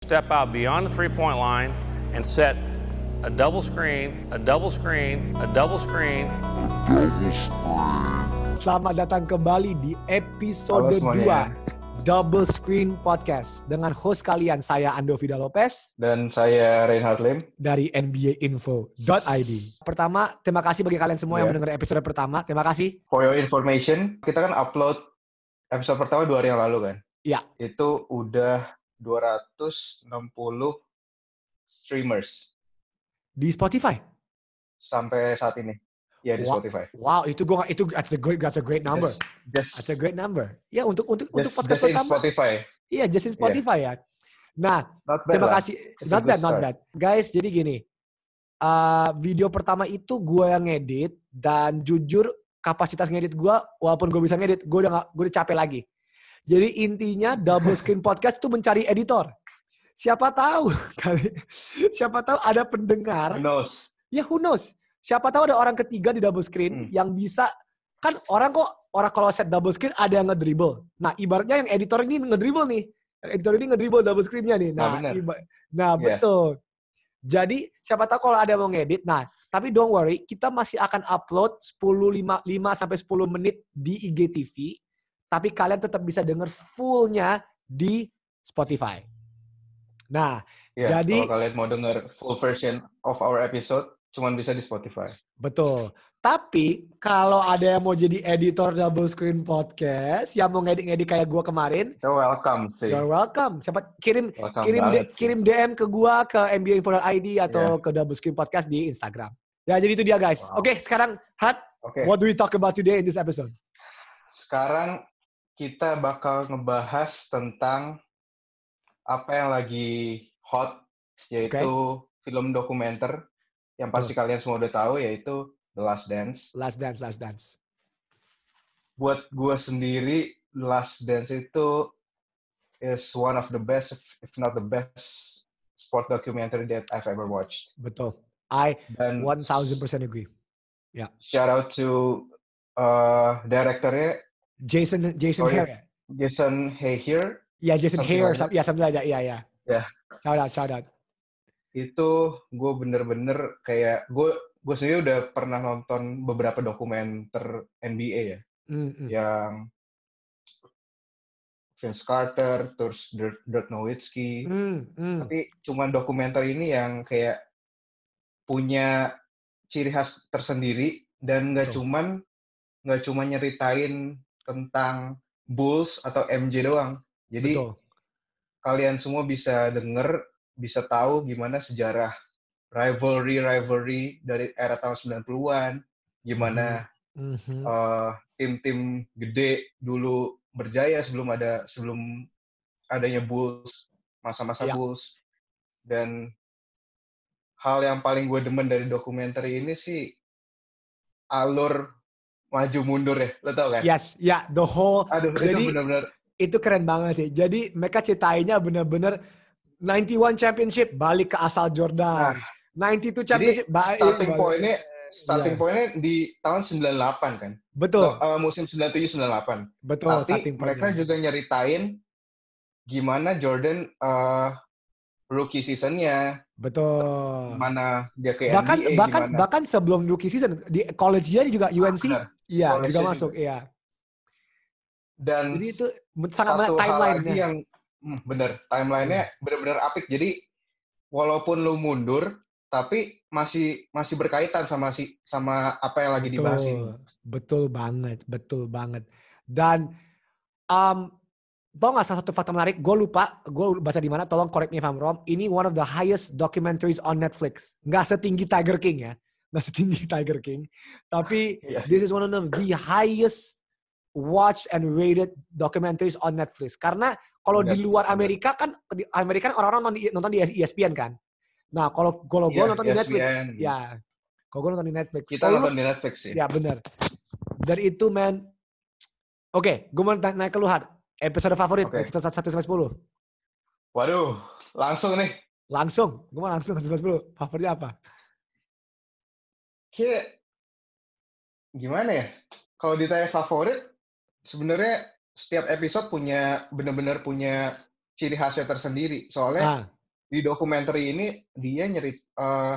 step out beyond the three point line and set a double screen, a double screen, a double screen. Selamat datang kembali di episode Halo semuanya. 2 Double Screen Podcast dengan host kalian saya Ando Vida Lopez Dan saya Reinhard Lim. dari NBAinfo.id. Pertama, terima kasih bagi kalian semua yang Ya. mendengar episode pertama. Terima kasih. For your information, kita kan upload episode pertama dua hari yang lalu kan? Iya. Itu udah 260 streamers Di Spotify. sampai saat ini. Ya di Wah. Spotify. Wow, itu gua itu that's a great that's a great number. Just, That's a great number. Ya untuk untuk untuk just, podcast just in pertama. Spotify. Iya, just in Spotify ya. Nah, Terima lah. kasih. It's Not bad, not bad. Guys, jadi gini. uh, video pertama itu gue yang ngedit dan jujur kapasitas ngedit gue, walaupun gue bisa ngedit, gue udah gak, gue udah capek lagi. Jadi intinya double screen podcast itu mencari editor. Siapa tahu kali, siapa tahu ada pendengar Who knows? ya who knows siapa tahu ada orang ketiga di double screen Hmm. yang bisa kan orang kok orang kalau set double screen ada yang ngedribble nah ibaratnya yang editor ini ngedribble nih editor ini ngedribble double screennya nih Nah, nah iba- nah Iya. betul jadi siapa tahu kalau ada yang mau ngedit nah tapi don't worry kita masih akan upload 10 5 5 sampai 10 menit di IGTV tapi kalian tetap bisa denger fullnya di Spotify nah Ya, Jadi- kalau kalian mau denger full version of our episode, cuman bisa di Spotify. Betul. Tapi kalau ada yang mau jadi editor double screen podcast, yang mau ngedit-ngedit kayak gua kemarin, You're welcome sih. you're welcome. Siapa kirim Welcome kirim banget D- sih. kirim DM ke gua ke MBA.id atau Yeah. ke double screen podcast di Instagram. Ya jadi itu dia guys. Wow. Oke, sekarang Hat, Oke. what do we talk about today in this episode? Sekarang kita bakal ngebahas tentang apa yang lagi hot, yaitu film dokumenter yang pasti kalian semua udah tahu, yaitu The Last Dance. Last dance, last dance. Buat gue sendiri, The Last Dance itu is one of the best, if- not the best, sport documentary that I've ever watched. Betul. I Dan 1000% agree. shout out to uh, directornya Jason Jason Oh. Hare. ya? Jason Hayhier. Iya, Jason Something Hare. like some- Iya, something like that. Iya, iya. Yeah. Shout out, shout out. itu gue bener-bener kayak gue gue sendiri udah pernah nonton beberapa dokumenter NBA ya Mm, mm. yang Vince Carter terus Dirk, Dirk Nowitzki Mm, mm. tapi cuman dokumenter ini yang kayak punya ciri khas tersendiri dan nggak cuman nggak cuma nyeritain tentang Bulls atau MJ doang jadi Betul. kalian semua bisa denger, bisa tahu gimana sejarah rivalry rivalry dari era tahun 90-an, gimana Mhm. eh, tim-tim gede dulu berjaya sebelum ada sebelum adanya Bulls, masa-masa Iya. Bulls. Dan hal yang paling gue demen dari dokumenter ini sih alur maju mundur ya, lo tau kan? Yes, ya, the whole Aduh, Jadi, itu bener-bener itu keren banget sih. Jadi mereka ceritainnya bener-bener 91 championship balik ke asal Jordan. 92 Jadi championship balik. starting balik- point-nya starting Iya. point-nya di tahun 98 kan? Betul, Eh, musim 97-98. betul Tapi starting mereka point-nya. juga nyeritain gimana Jordan eh, rookie season-nya, Betul. gimana dia ke Bahkan NBA, bahkan gimana. bahkan sebelum rookie season di college dia juga UNC, benar. Iya juga masuk, iya. Dan Jadi itu sangat satu hal lagi yang hmm, bener, timeline-nya bener-bener apik. Jadi walaupun lu mundur, tapi masih masih berkaitan sama si sama apa yang lagi dibahas ini. Betul, betul banget, betul banget. Dan um, tau nggak salah satu fakta menarik? Gue lupa, gue baca di mana. Tolong correct me if I'm wrong. Ini one of the highest documentaries on Netflix. Nggak setinggi Tiger King ya, nggak setinggi Tiger King. Tapi Iya. this is one of the highest watched and rated documentaries on Netflix. Karena kalau di Benar, luar benar. Amerika kan, di Amerika kan orang-orang nonton di, nonton di ESPN kan. Nah kalau kalau gue Iya, nonton di Netflix, ESPN. ya. Kalau gue nonton di Netflix. Kita lu- nonton di Netflix sih. Ya bener. Dari itu man. Oke, gue mau na- naik ke lu Had. Episode favorit, Oke. episode 1 sampai 10. Waduh, langsung nih. Langsung, gue mau langsung 1 sampai 10. Favoritnya apa? Kira gimana ya? Kalau ditanya favorit, sebenarnya setiap episode punya bener-bener punya ciri khasnya tersendiri. Soalnya Ah, di dokumenter ini dia nyerit eh,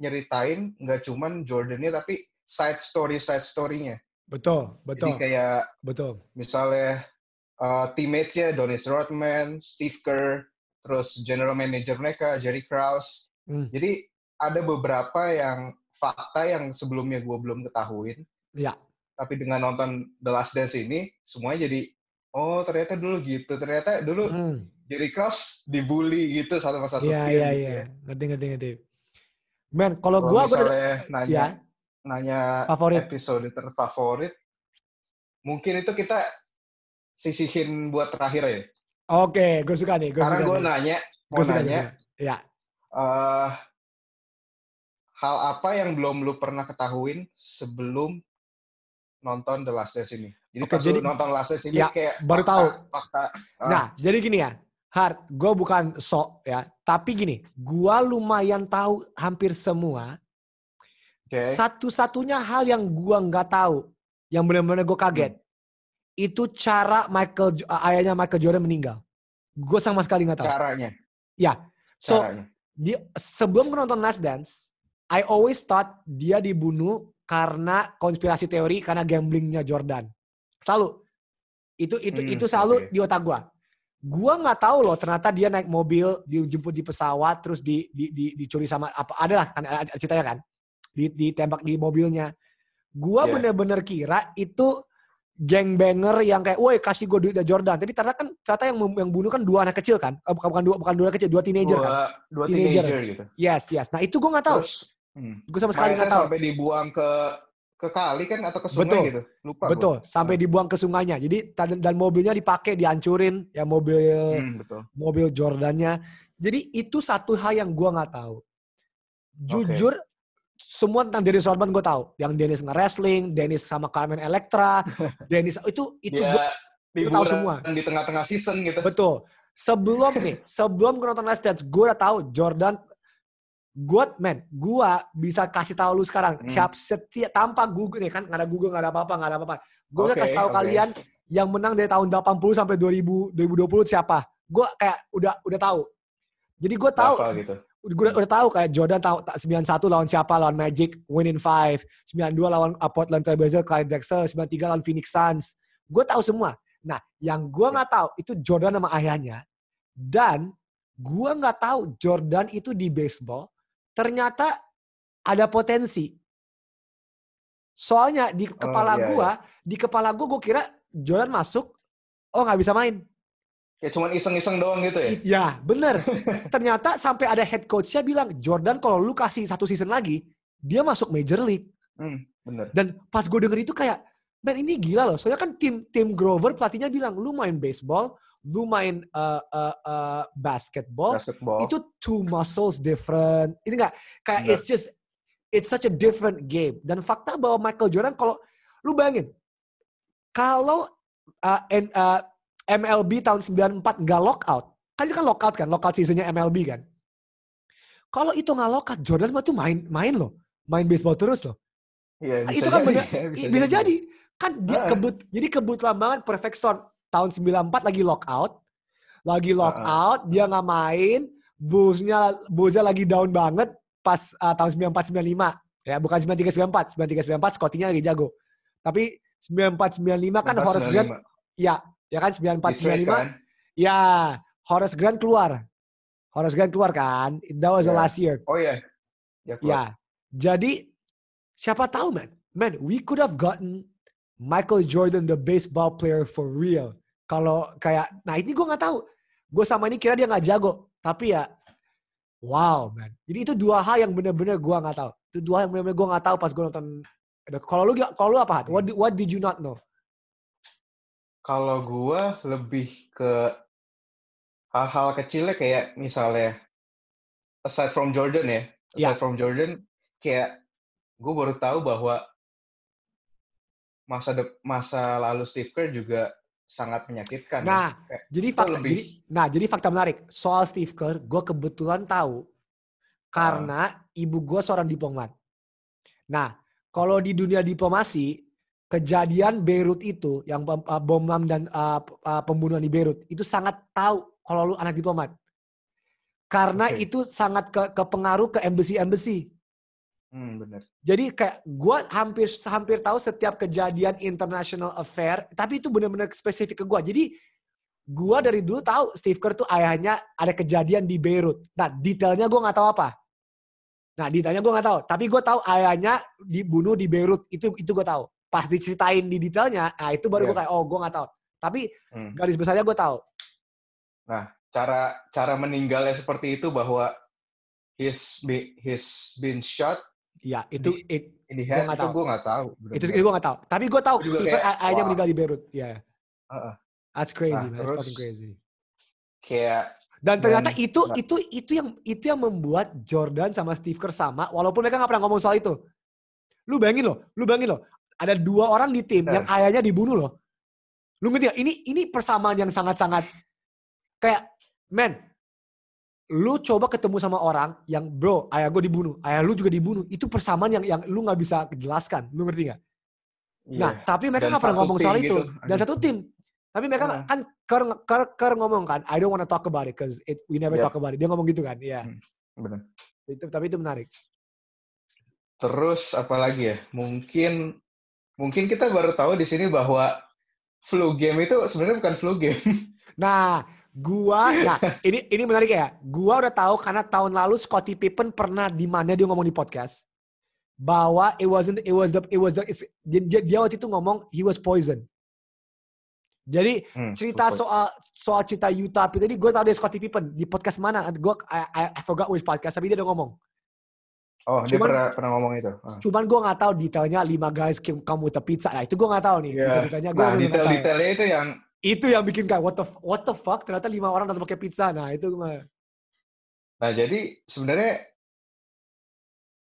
nyeritain nggak cuman Jordannya tapi side story side story-nya. betul, Jadi betul, kayak betul. misalnya uh, teammates-nya Dennis Rodman, Steve Kerr, terus general manager mereka Jerry Krause. Hmm. Jadi ada beberapa yang fakta yang sebelumnya gue belum ketahuin. Ya. Tapi dengan nonton The Last Dance ini, semuanya jadi oh ternyata dulu gitu. Ternyata dulu Hmm. Jerry Krause dibully gitu satu sama satu Iya, iya, gitu iya. ya. Ngerti, ngerti, ngerti. Men, kalau Kalau gua, gua misalnya nanya ya, nanya favorit. episode terfavorit, mungkin itu kita sisihin buat terakhir ya. Oke, gue suka nih. Gue Sekarang suka gue nanya, mau Gua suka, gua nanya, suka. Ya. eh, hal apa yang belum lu pernah ketahuin sebelum nonton The Last Dance ini? Jadi Oke, pas jadi- lu nonton Last Dance ini ya, kayak baru fakta, tahu. fakta. ah, Nah, jadi gini ya. Hard, gue bukan sok ya. Tapi gini, gua lumayan tahu hampir semua. oke. Satu-satunya hal yang gua nggak tahu, yang benar-benar gue kaget, Hmm. itu cara Michael, Jo- ayahnya Michael Jordan meninggal. Gue sama sekali nggak tahu. Caranya, Ya, so caranya. di, sebelum gue nonton Last Dance, I always thought dia dibunuh karena konspirasi teori karena gamblingnya Jordan. Selalu. Itu itu Hmm, itu selalu oke. di otak gua. Gua nggak tahu loh ternyata dia naik mobil, dijemput di pesawat, terus di, di, di- dicuri sama apa adalah kan ada ceritanya kan. Di, ditembak di mobilnya. Gua Iya. bener-bener kira itu gangbanger yang kayak, woi kasih gue duit dari Jordan. Tapi ternyata kan ternyata yang yang bunuh kan dua anak kecil kan, Eh, bukan bukan dua bukan dua anak kecil, dua teenager kan. Dua, dua Teenager. teenager. gitu. Yes, yes. Nah itu gue nggak tahu. Terus, hmm. Gue sama sekali nggak tahu. sampai dibuang ke ke kali kan atau ke sungai Betul. gitu. Lupa gua. Betul, sampai dibuang ke sungainya. Jadi dan, mobilnya dipakai, dihancurin ya mobil Hmm, betul. mobil Jordannya. Jadi itu satu hal yang gua nggak tahu. Jujur, semua tentang Dennis Rodman gue tahu. Yang Dennis nge-wrestling, Dennis sama Carmen Electra, Dennis itu itu Dia gua liburan tahu semua. di tengah-tengah season gitu. betul. Sebelum nih, sebelum gue nonton Last Dance, gue udah tahu Jordan Gue, man, gue bisa kasih tahu lu sekarang. Hmm. Siap setiap tanpa Google nih kan, nggak ada Google, nggak ada apa-apa, nggak ada apa-apa. Gue Oke, kasih tahu oke. kalian yang menang dari tahun 80 sampai 2000 2020 siapa. Gue kayak udah udah tahu. Jadi gue tahu, gitu. gue udah, udah tahu kayak Jordan tahu tak- 91 lawan siapa lawan Magic win in 5 92 lawan uh, Portland Trail Blazers Clyde Drexler 93 lawan Phoenix Suns gue tahu semua nah yang gue nggak tahu itu Jordan sama ayahnya dan gue nggak tahu Jordan itu di baseball ternyata ada potensi soalnya di kepala iya, gue di kepala gue gue kira Jordan masuk oh nggak bisa main Kayak cuman iseng-iseng doang gitu ya. Ya, bener. Ternyata sampai ada head coach-nya bilang, Jordan kalau lu kasih satu season lagi, dia masuk Major League. Hmm, bener. Dan pas gue denger itu kayak, man ini gila loh. Soalnya kan tim tim Grover pelatihnya bilang, lu main baseball, lu main uh, uh, uh, basketball, Basketball. itu two muscles different. Ini enggak, kayak Bener. it's just, it's such a different game. Dan fakta bahwa Michael Jordan kalau, lu bayangin, kalau uh, uh, MLB tahun 94 nggak lockout, kan itu kan lockout kan, lockout seasonnya MLB kan. Kalau itu nggak lockout, Jordan mah tuh main main loh, main baseball terus loh. Iya, bisa itu kan jadi, bener- ya, Ih, Bisa, jadi. Kan dia Ah. kebut, jadi kebetulan banget perfect storm. Tahun 94 lagi lockout. Lagi Ah, lockout, dia nggak main. Bulls-nya Bulls-nya lagi down banget pas uh, tahun 94 95. Ya, bukan 93 94. 93 94 Scotty-nya lagi jago. Tapi 94 95 kan 94, Horace Grant 95. ya, ya kan 94 Di trade 95. kan? Ya, Horace Grant keluar. Horace Grant keluar kan. That was the Ya. last year. Oh iya. Ya, keluar. Ya, jadi siapa tahu man, man, we could have gotten Michael Jordan the baseball player for real. Kalau kayak, nah ini gue nggak tahu. Gue sama ini kira dia nggak jago, tapi ya, wow man. Jadi itu dua hal yang bener-bener gue nggak tahu. Itu dua hal yang bener-bener gue nggak tahu pas gue nonton. Kalau lu, kalau lu apa? Hat? What, what did you not know? Kalau gua lebih ke hal-hal kecilnya kayak misalnya aside from Jordan ya, Ya. aside from Jordan kayak gue baru tahu bahwa masa de- masa lalu Steve Kerr juga sangat menyakitkan. ya. Nah, Kayak, jadi fakta, lebih- jadi, nah jadi fakta menarik soal Steve Kerr, gue kebetulan tahu karena ibu gue seorang diplomat. Nah, kalau di dunia diplomasi, kejadian Beirut itu yang uh, bom bom dan uh, uh, pembunuhan di Beirut itu sangat tahu kalau lu anak diplomat. Karena Oke. itu sangat ke, kepengaruh ke embassy-embassy. Hmm, bener. Jadi kayak gue hampir hampir tahu setiap kejadian international affair, tapi itu benar-benar spesifik ke gue. Jadi gue dari dulu tahu Steve Kerr tuh ayahnya ada kejadian di Beirut. Nah detailnya gue nggak tahu apa. Nah detailnya gue nggak tahu, tapi gue tahu ayahnya dibunuh di Beirut. Itu itu gue tahu. Pas diceritain di detailnya, nah itu baru gue Iya. kayak oh gue nggak tahu. Tapi Hmm. garis besarnya gue tahu. Nah, cara cara meninggalnya seperti itu bahwa he's be, he's been shot Ya itu Di- it- in the Gua head nggak itu tahu. gue nggak tahu. itu, itu gue nggak tahu. Tapi gue tahu kayak, ayahnya wow. meninggal di Beirut. Ya, Heeh. that's crazy, Nah, man. That's terus- fucking crazy. Kayak Dan ternyata Dan- itu nah. itu itu yang itu yang membuat Jordan sama Steve Kerr sama walaupun mereka nggak pernah ngomong soal itu. Lu bayangin loh, lu bayangin loh. Ada dua orang di tim Benar. yang ayahnya dibunuh loh. Lu ngerti gak? Ini ini persamaan yang sangat-sangat kayak men lu coba ketemu sama orang yang bro ayah gue dibunuh ayah lu juga dibunuh itu persamaan yang yang lu nggak bisa jelaskan lu ngerti nggak iya. Nah, tapi mereka Dan nggak pernah ngomong soal itu. gitu. Dan Aduh. satu tim. Tapi mereka Nah. kan Kerr, Kerr, Kerr ngomong kan, I don't wanna talk about it because it, we never Yep. talk about it. Dia ngomong gitu kan, iya. Hmm. bener. Itu tapi itu menarik. Terus apa lagi ya? Mungkin mungkin kita baru tahu di sini bahwa flu game itu sebenarnya bukan flu game. Nah, gua, nah ini ini menarik ya. Gua udah tahu karena tahun lalu Scottie Pippen pernah di mana dia ngomong di podcast bahwa it wasn't it was the it was the dia, dia, dia waktu itu ngomong he was poison. Jadi Hmm, cerita lupa. soal soal cerita Utah itu tadi gue tahu dari Scottie Pippen di podcast mana? Gue I, I, I forgot which podcast tapi dia udah ngomong. Oh, dia cuman- pernah pernah ngomong itu. Ah. Cuman gue nggak tahu detailnya lima guys with a pizza. Nah itu gue nggak tahu nih. Iya. Detail-detailnya gue Nah, detail-detailnya itu yang Itu yang bikin kayak what the what the fuck ternyata lima orang datang pakai pizza. Nah itu mah Nah, jadi sebenarnya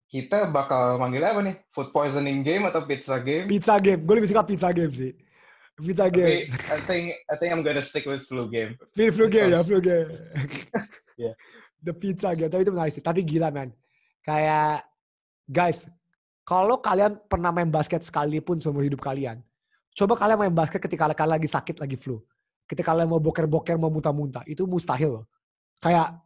kita bakal manggilnya apa nih? Food poisoning game atau pizza game? pizza game. Gue lebih suka pizza game sih. Pizza Tapi game. I think I think I'm gonna stick with flu game. Flu flu game ya flu game. Yeah. The pizza game. Tapi itu menarik sih. Tapi gila man. Kayak guys, kalau kalian pernah main basket sekalipun seumur hidup kalian, coba kalian main basket ketika kalian lagi sakit, lagi flu. Ketika kalian mau boker-boker, mau muntah-muntah, itu mustahil loh. Kayak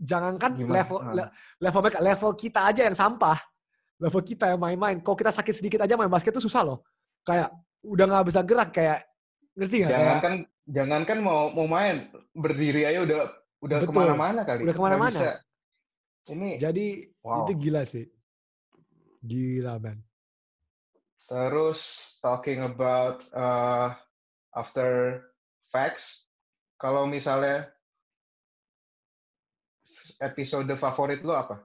jangankan Gimana? level Ah. le- level level kita aja yang sampah, level kita yang main-main. Kalau kita sakit sedikit aja main basket itu susah loh. Kayak udah nggak bisa gerak kayak ngerti nggak? Kayak- Jangankan jangankan mau mau main berdiri aja udah udah Betul. ke mana-mana kali. Udah ke mana-mana. Ini Jadi Wow. itu gila sih. Gila man. Terus talking about uh, after facts. Kalau misalnya episode favorit lo apa?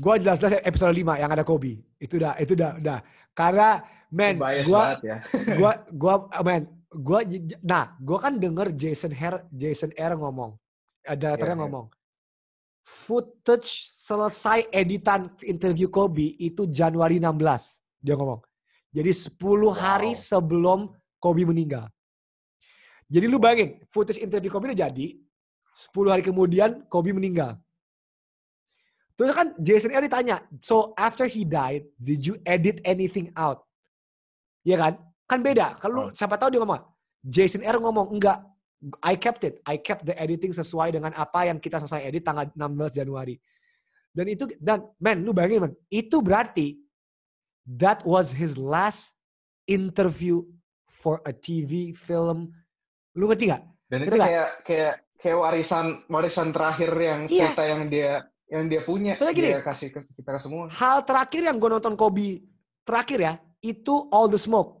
Gua jelas-jelas episode 5 yang ada Kobe. Itu udah, itu udah, udah. Karena Bias gua ya. gua gua man, gua nah, gua kan denger Jason Hair Jason Air ngomong. Directornya Iya, iya. ngomong. Footage selesai editan interview Kobe itu Januari 16. Dia ngomong. Jadi 10 hari Wow. sebelum Kobe meninggal. Jadi lu bayangin, footage interview Kobe udah jadi, 10 hari kemudian Kobe meninggal. Terus kan Jason Air ditanya, so after he died, did you edit anything out? Iya kan? Kan beda. Kalau Oh. siapa tahu dia ngomong, Jason Air ngomong, enggak, I kept it. I kept the editing sesuai dengan apa yang kita selesai edit tanggal 16 Januari. Dan itu, dan man, lu bayangin man, itu berarti that was his last interview for a TV film. Lu ngerti gak? Dan itu kayak kayak kayak warisan warisan terakhir yang Iya. cerita yang dia yang dia punya Soalnya gini, dia kasih ke kita semua. Hal terakhir yang gue nonton Kobe terakhir ya, itu All the Smoke.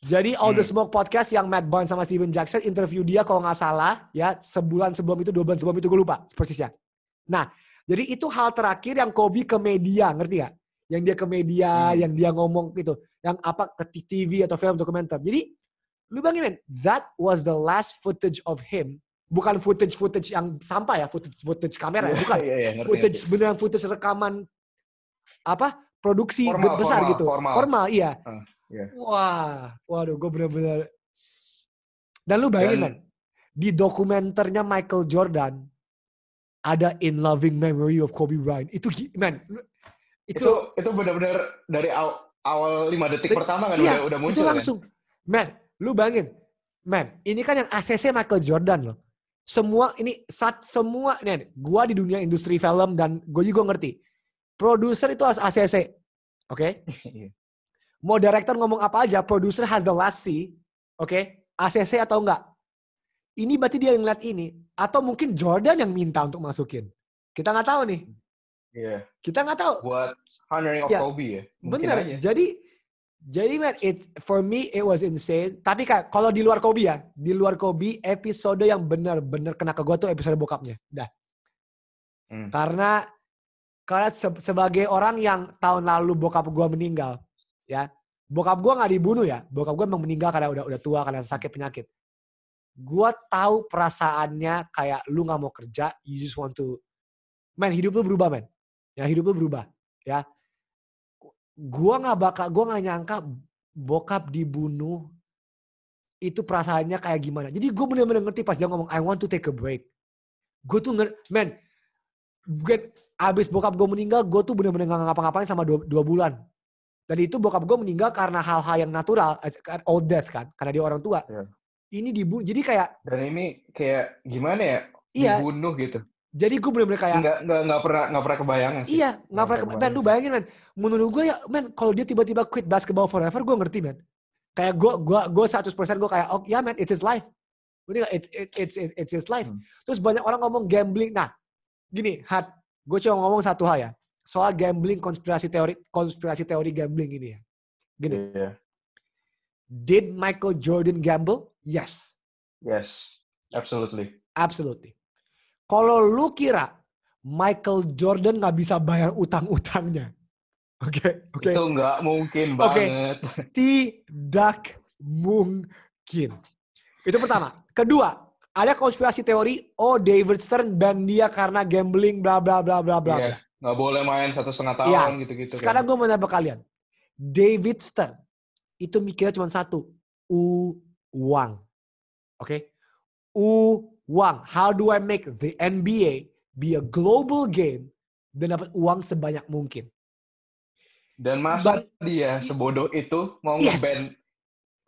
Jadi All the Hmm. Smoke podcast yang Matt Barnes sama Steven Jackson interview dia kalau nggak salah ya sebulan sebelum itu dua bulan sebelum itu gue lupa persisnya. Nah jadi itu hal terakhir yang Kobe ke media ngerti gak? Yang dia ke media, Hmm. yang dia ngomong gitu, yang apa ke TV atau film dokumenter. Jadi lu bayangin men, that was the last footage of him. Bukan footage footage yang sampah ya, footage footage kamera ya, bukan Iya, iya, ngerti, footage ngerti. beneran footage rekaman apa produksi Formal, besar formal, gitu formal. iya Ah, iya. wah waduh gue bener-bener dan lu bayangin Dan- man di dokumenternya Michael Jordan ada in loving memory of Kobe Bryant itu man itu, Itu itu benar-benar dari aw- awal lima detik pertama kan iya, udah udah itu muncul kan. langsung man lu bayangin man, ini kan yang ACC Michael Jordan loh. Semua ini saat semua nih, gua di dunia industri film dan gue juga ngerti. Produser itu harus ACC. Oke? Iya. Mau director ngomong apa aja, producer has the last say. Oke? ACC atau enggak? Ini berarti dia yang ngeliat ini. Atau mungkin Jordan yang minta untuk masukin. Kita nggak tahu nih. Iya. Kita nggak tahu. Buat honoring of Ya, Kobe ya. Mungkin Bener. aja. Jadi jadi man, it for me it was insane. Tapi kayak kalau di luar Kobe ya, di luar Kobe episode yang bener-bener kena ke gue tuh episode bokapnya. Dah. Hmm. Karena karena se- sebagai orang yang tahun lalu bokap gue meninggal, ya bokap gue nggak dibunuh ya, bokap gue emang meninggal karena udah udah tua karena sakit penyakit. Gue tahu perasaannya kayak lu nggak mau kerja, you just want to, man hidup lu berubah man, ya hidup lu berubah, ya. Gua nggak bakal, gua nggak nyangka bokap dibunuh itu perasaannya kayak gimana. Jadi gue bener-bener ngerti pas dia ngomong I want to take a break. Gue tuh ngerti, man, gue abis bokap gue meninggal, gue tuh bener-bener gak ngapa-ngapain sama dua, dua bulan. Dan itu bokap gue meninggal karena hal-hal yang natural, kan, old death kan, karena dia orang tua. Iya. Ini dibunuh, jadi kayak, Dan ini kayak gimana ya? iya, Dibunuh gitu. Jadi gue bener-bener kayak, Nggak, nggak, nggak pernah nggak pernah kebayangan sih. iya, nggak pernah, pernah man, lu bayangin man, menurut gue ya, man, kalau dia tiba-tiba quit basketball forever, gue ngerti man. Kayak gue, gue, gue 100% gue kayak, oh ya man, it's his life. Ini it's, it's, it's, it's, his life. Hmm. Terus banyak orang ngomong gambling. Nah, gini, Hat, gue cuma ngomong satu hal ya. Soal gambling, konspirasi teori, konspirasi teori gambling ini ya. Gini, Iya. did Michael Jordan gamble? Yes, Yes. Absolutely. absolutely. Kalau lu kira Michael Jordan nggak bisa bayar utang-utangnya, oke, oke, Itu nggak mungkin Oke. banget. tidak mungkin. Itu pertama. Kedua, ada konspirasi teori, oh David Stern ban dia karena gambling, bla bla bla bla bla. Iya. Nggak boleh main satu setengah tahun Iya. gitu-gitu. kan. Sekarang gue mau nanya kalian. David Stern itu mikirnya cuma satu. Uang. Oke? Uang. How do I make the NBA be a global game dan dapat uang sebanyak mungkin? Dan masa dia sebodoh itu mau Yes. nge-ban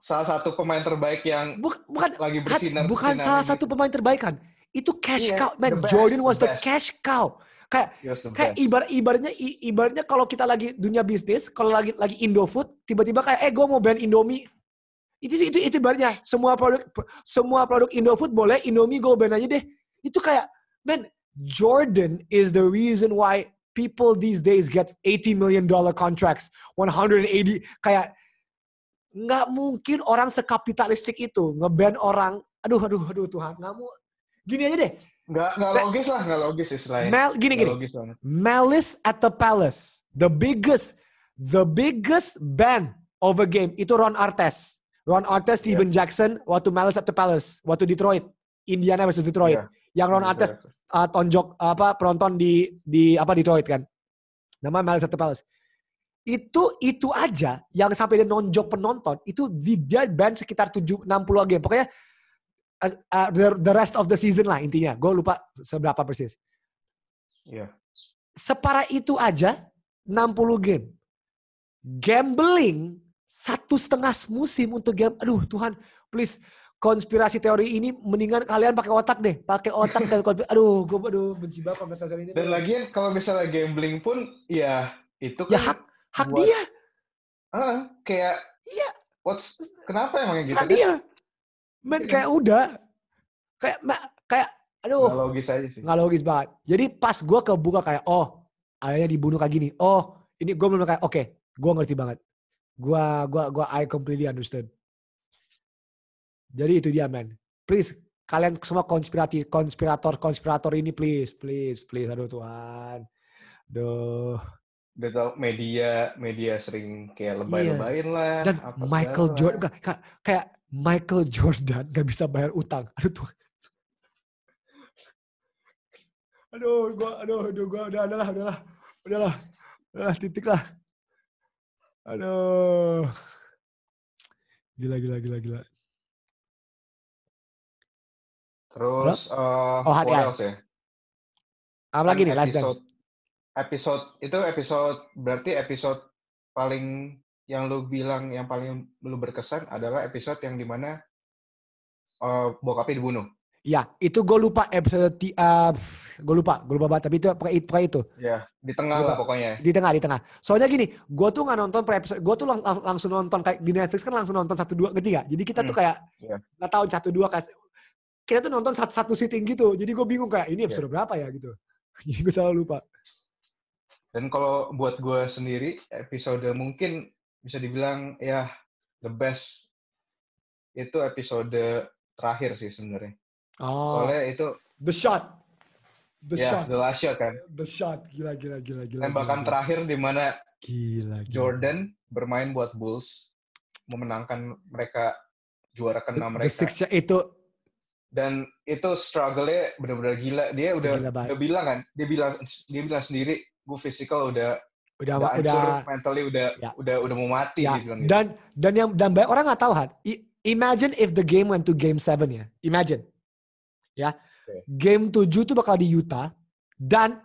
salah satu pemain terbaik yang Buk- bukan lagi Hat, bersinar bukan salah satu pemain terbaik kan. Itu cash Iya, cow. Man, best, Jordan was the the cash cow. Kayak kayak ibarat ibaratnya i- ibaratnya kalau kita lagi dunia bisnis, kalau lagi lagi Indofood, tiba-tiba kayak eh gue mau brand Indomie. Itu itu itu ibaratnya semua produk semua produk Indofood boleh, Indomie gue ban aja deh. Itu kayak man, Jordan is the reason why people these days get 80 million dollar contracts, 180 kayak nggak mungkin orang sekapitalistik itu ngeban orang. Aduh aduh aduh Tuhan, nggak mau. Gini aja deh. nggak nggak logis lah, nggak logis istilahnya. Mel, gini gini. logis banget. Malice at the Palace. The biggest, the biggest band of a game itu Ron Artest. Ron Artest, Steven Jackson waktu Malice at the Palace, waktu Detroit, Indiana versus Detroit. Iya. Yang Ron Artest uh, tonjok apa penonton di di apa Detroit kan. Nama Malice at the Palace. Itu itu aja yang sampai dia nonjok penonton itu di, dia band sekitar 7 60 game. Pokoknya uh, uh, the, the rest of the season lah intinya. Gue lupa seberapa persis Iya. separah itu aja 60 game. Gambling satu setengah musim untuk game. Aduh Tuhan, please konspirasi teori ini mendingan kalian pakai otak deh, pakai otak dan konspirasi. Aduh, gue aduh benci banget konspirasi teori ini. Dan lagian kalau misalnya gambling pun ya itu kan ya hak hak buat- dia, ah, kayak Iya. what's kenapa emang gitu hak kan? dia. Men Iya. kayak udah, kayak kayak aduh Nggak logis aja sih. nggak logis banget. Jadi pas gue kebuka kayak oh ayahnya dibunuh kayak gini. Oh ini gue belum kayak oke, gue ngerti banget. Gue gua gua I completely understood. Jadi itu dia man. Please kalian semua konspirasi konspirator konspirator ini please please please aduh Tuhan. Duh. Udah tau media media sering kayak lebay-lebayin lah. Dan apa Michael segala. Jordan kayak, kayak- kayak Michael Jordan gak bisa bayar utang. Aduh Tuhan. Aduh, gua aduh, aduh gua udah udahlah, udahlah. Udahlah. Udahlah, titik lah. Aduh. Gila gila gila gila. Terus eh Oh, what else ya? Apa lagi Kan nih last dance? episode, episode itu episode berarti episode paling yang lu bilang yang paling lu berkesan adalah episode yang di mana eh, bokapnya dibunuh. Ya, itu gue lupa episode uh, gue lupa, gue lupa banget. Tapi itu pokoknya itu, Ya, di tengah Lupa. lah pokoknya. di tengah di tengah. Soalnya gini, gue tuh nggak nonton per episode, gue tuh lang- lang- langsung nonton kayak di Netflix kan langsung nonton satu dua ngerti gak? Jadi kita tuh Hmm, kayak iya. nggak tahu satu dua kas kita tuh nonton satu, satu sitting gitu. Jadi gue bingung kayak ini Iya. episode berapa ya gitu. Jadi gue selalu lupa. Dan kalau buat gue sendiri, episode mungkin bisa dibilang ya the best itu episode terakhir sih sebenarnya. Oh, Soalnya itu the shot, the ya shot, the last shot kan. the shot, gila gila gila gila. Tembakan gila, terakhir di mana Gila, gila. Jordan bermain buat Bulls memenangkan mereka juara The, keenam the mereka. six shot itu Dan itu struggle-nya benar-benar gila. Dia udah gila banget. udah bilang kan, dia bilang dia bilang sendiri, gue physical udah udah udah udah, hancur, mentally udah Ya. udah udah mau mati ya. gitu. Dan dan yang dan banyak orang nggak tahu Han. I- Imagine if the game went to game 7 ya. Imagine. Ya. Oke. Game 7 tuh bakal di Utah dan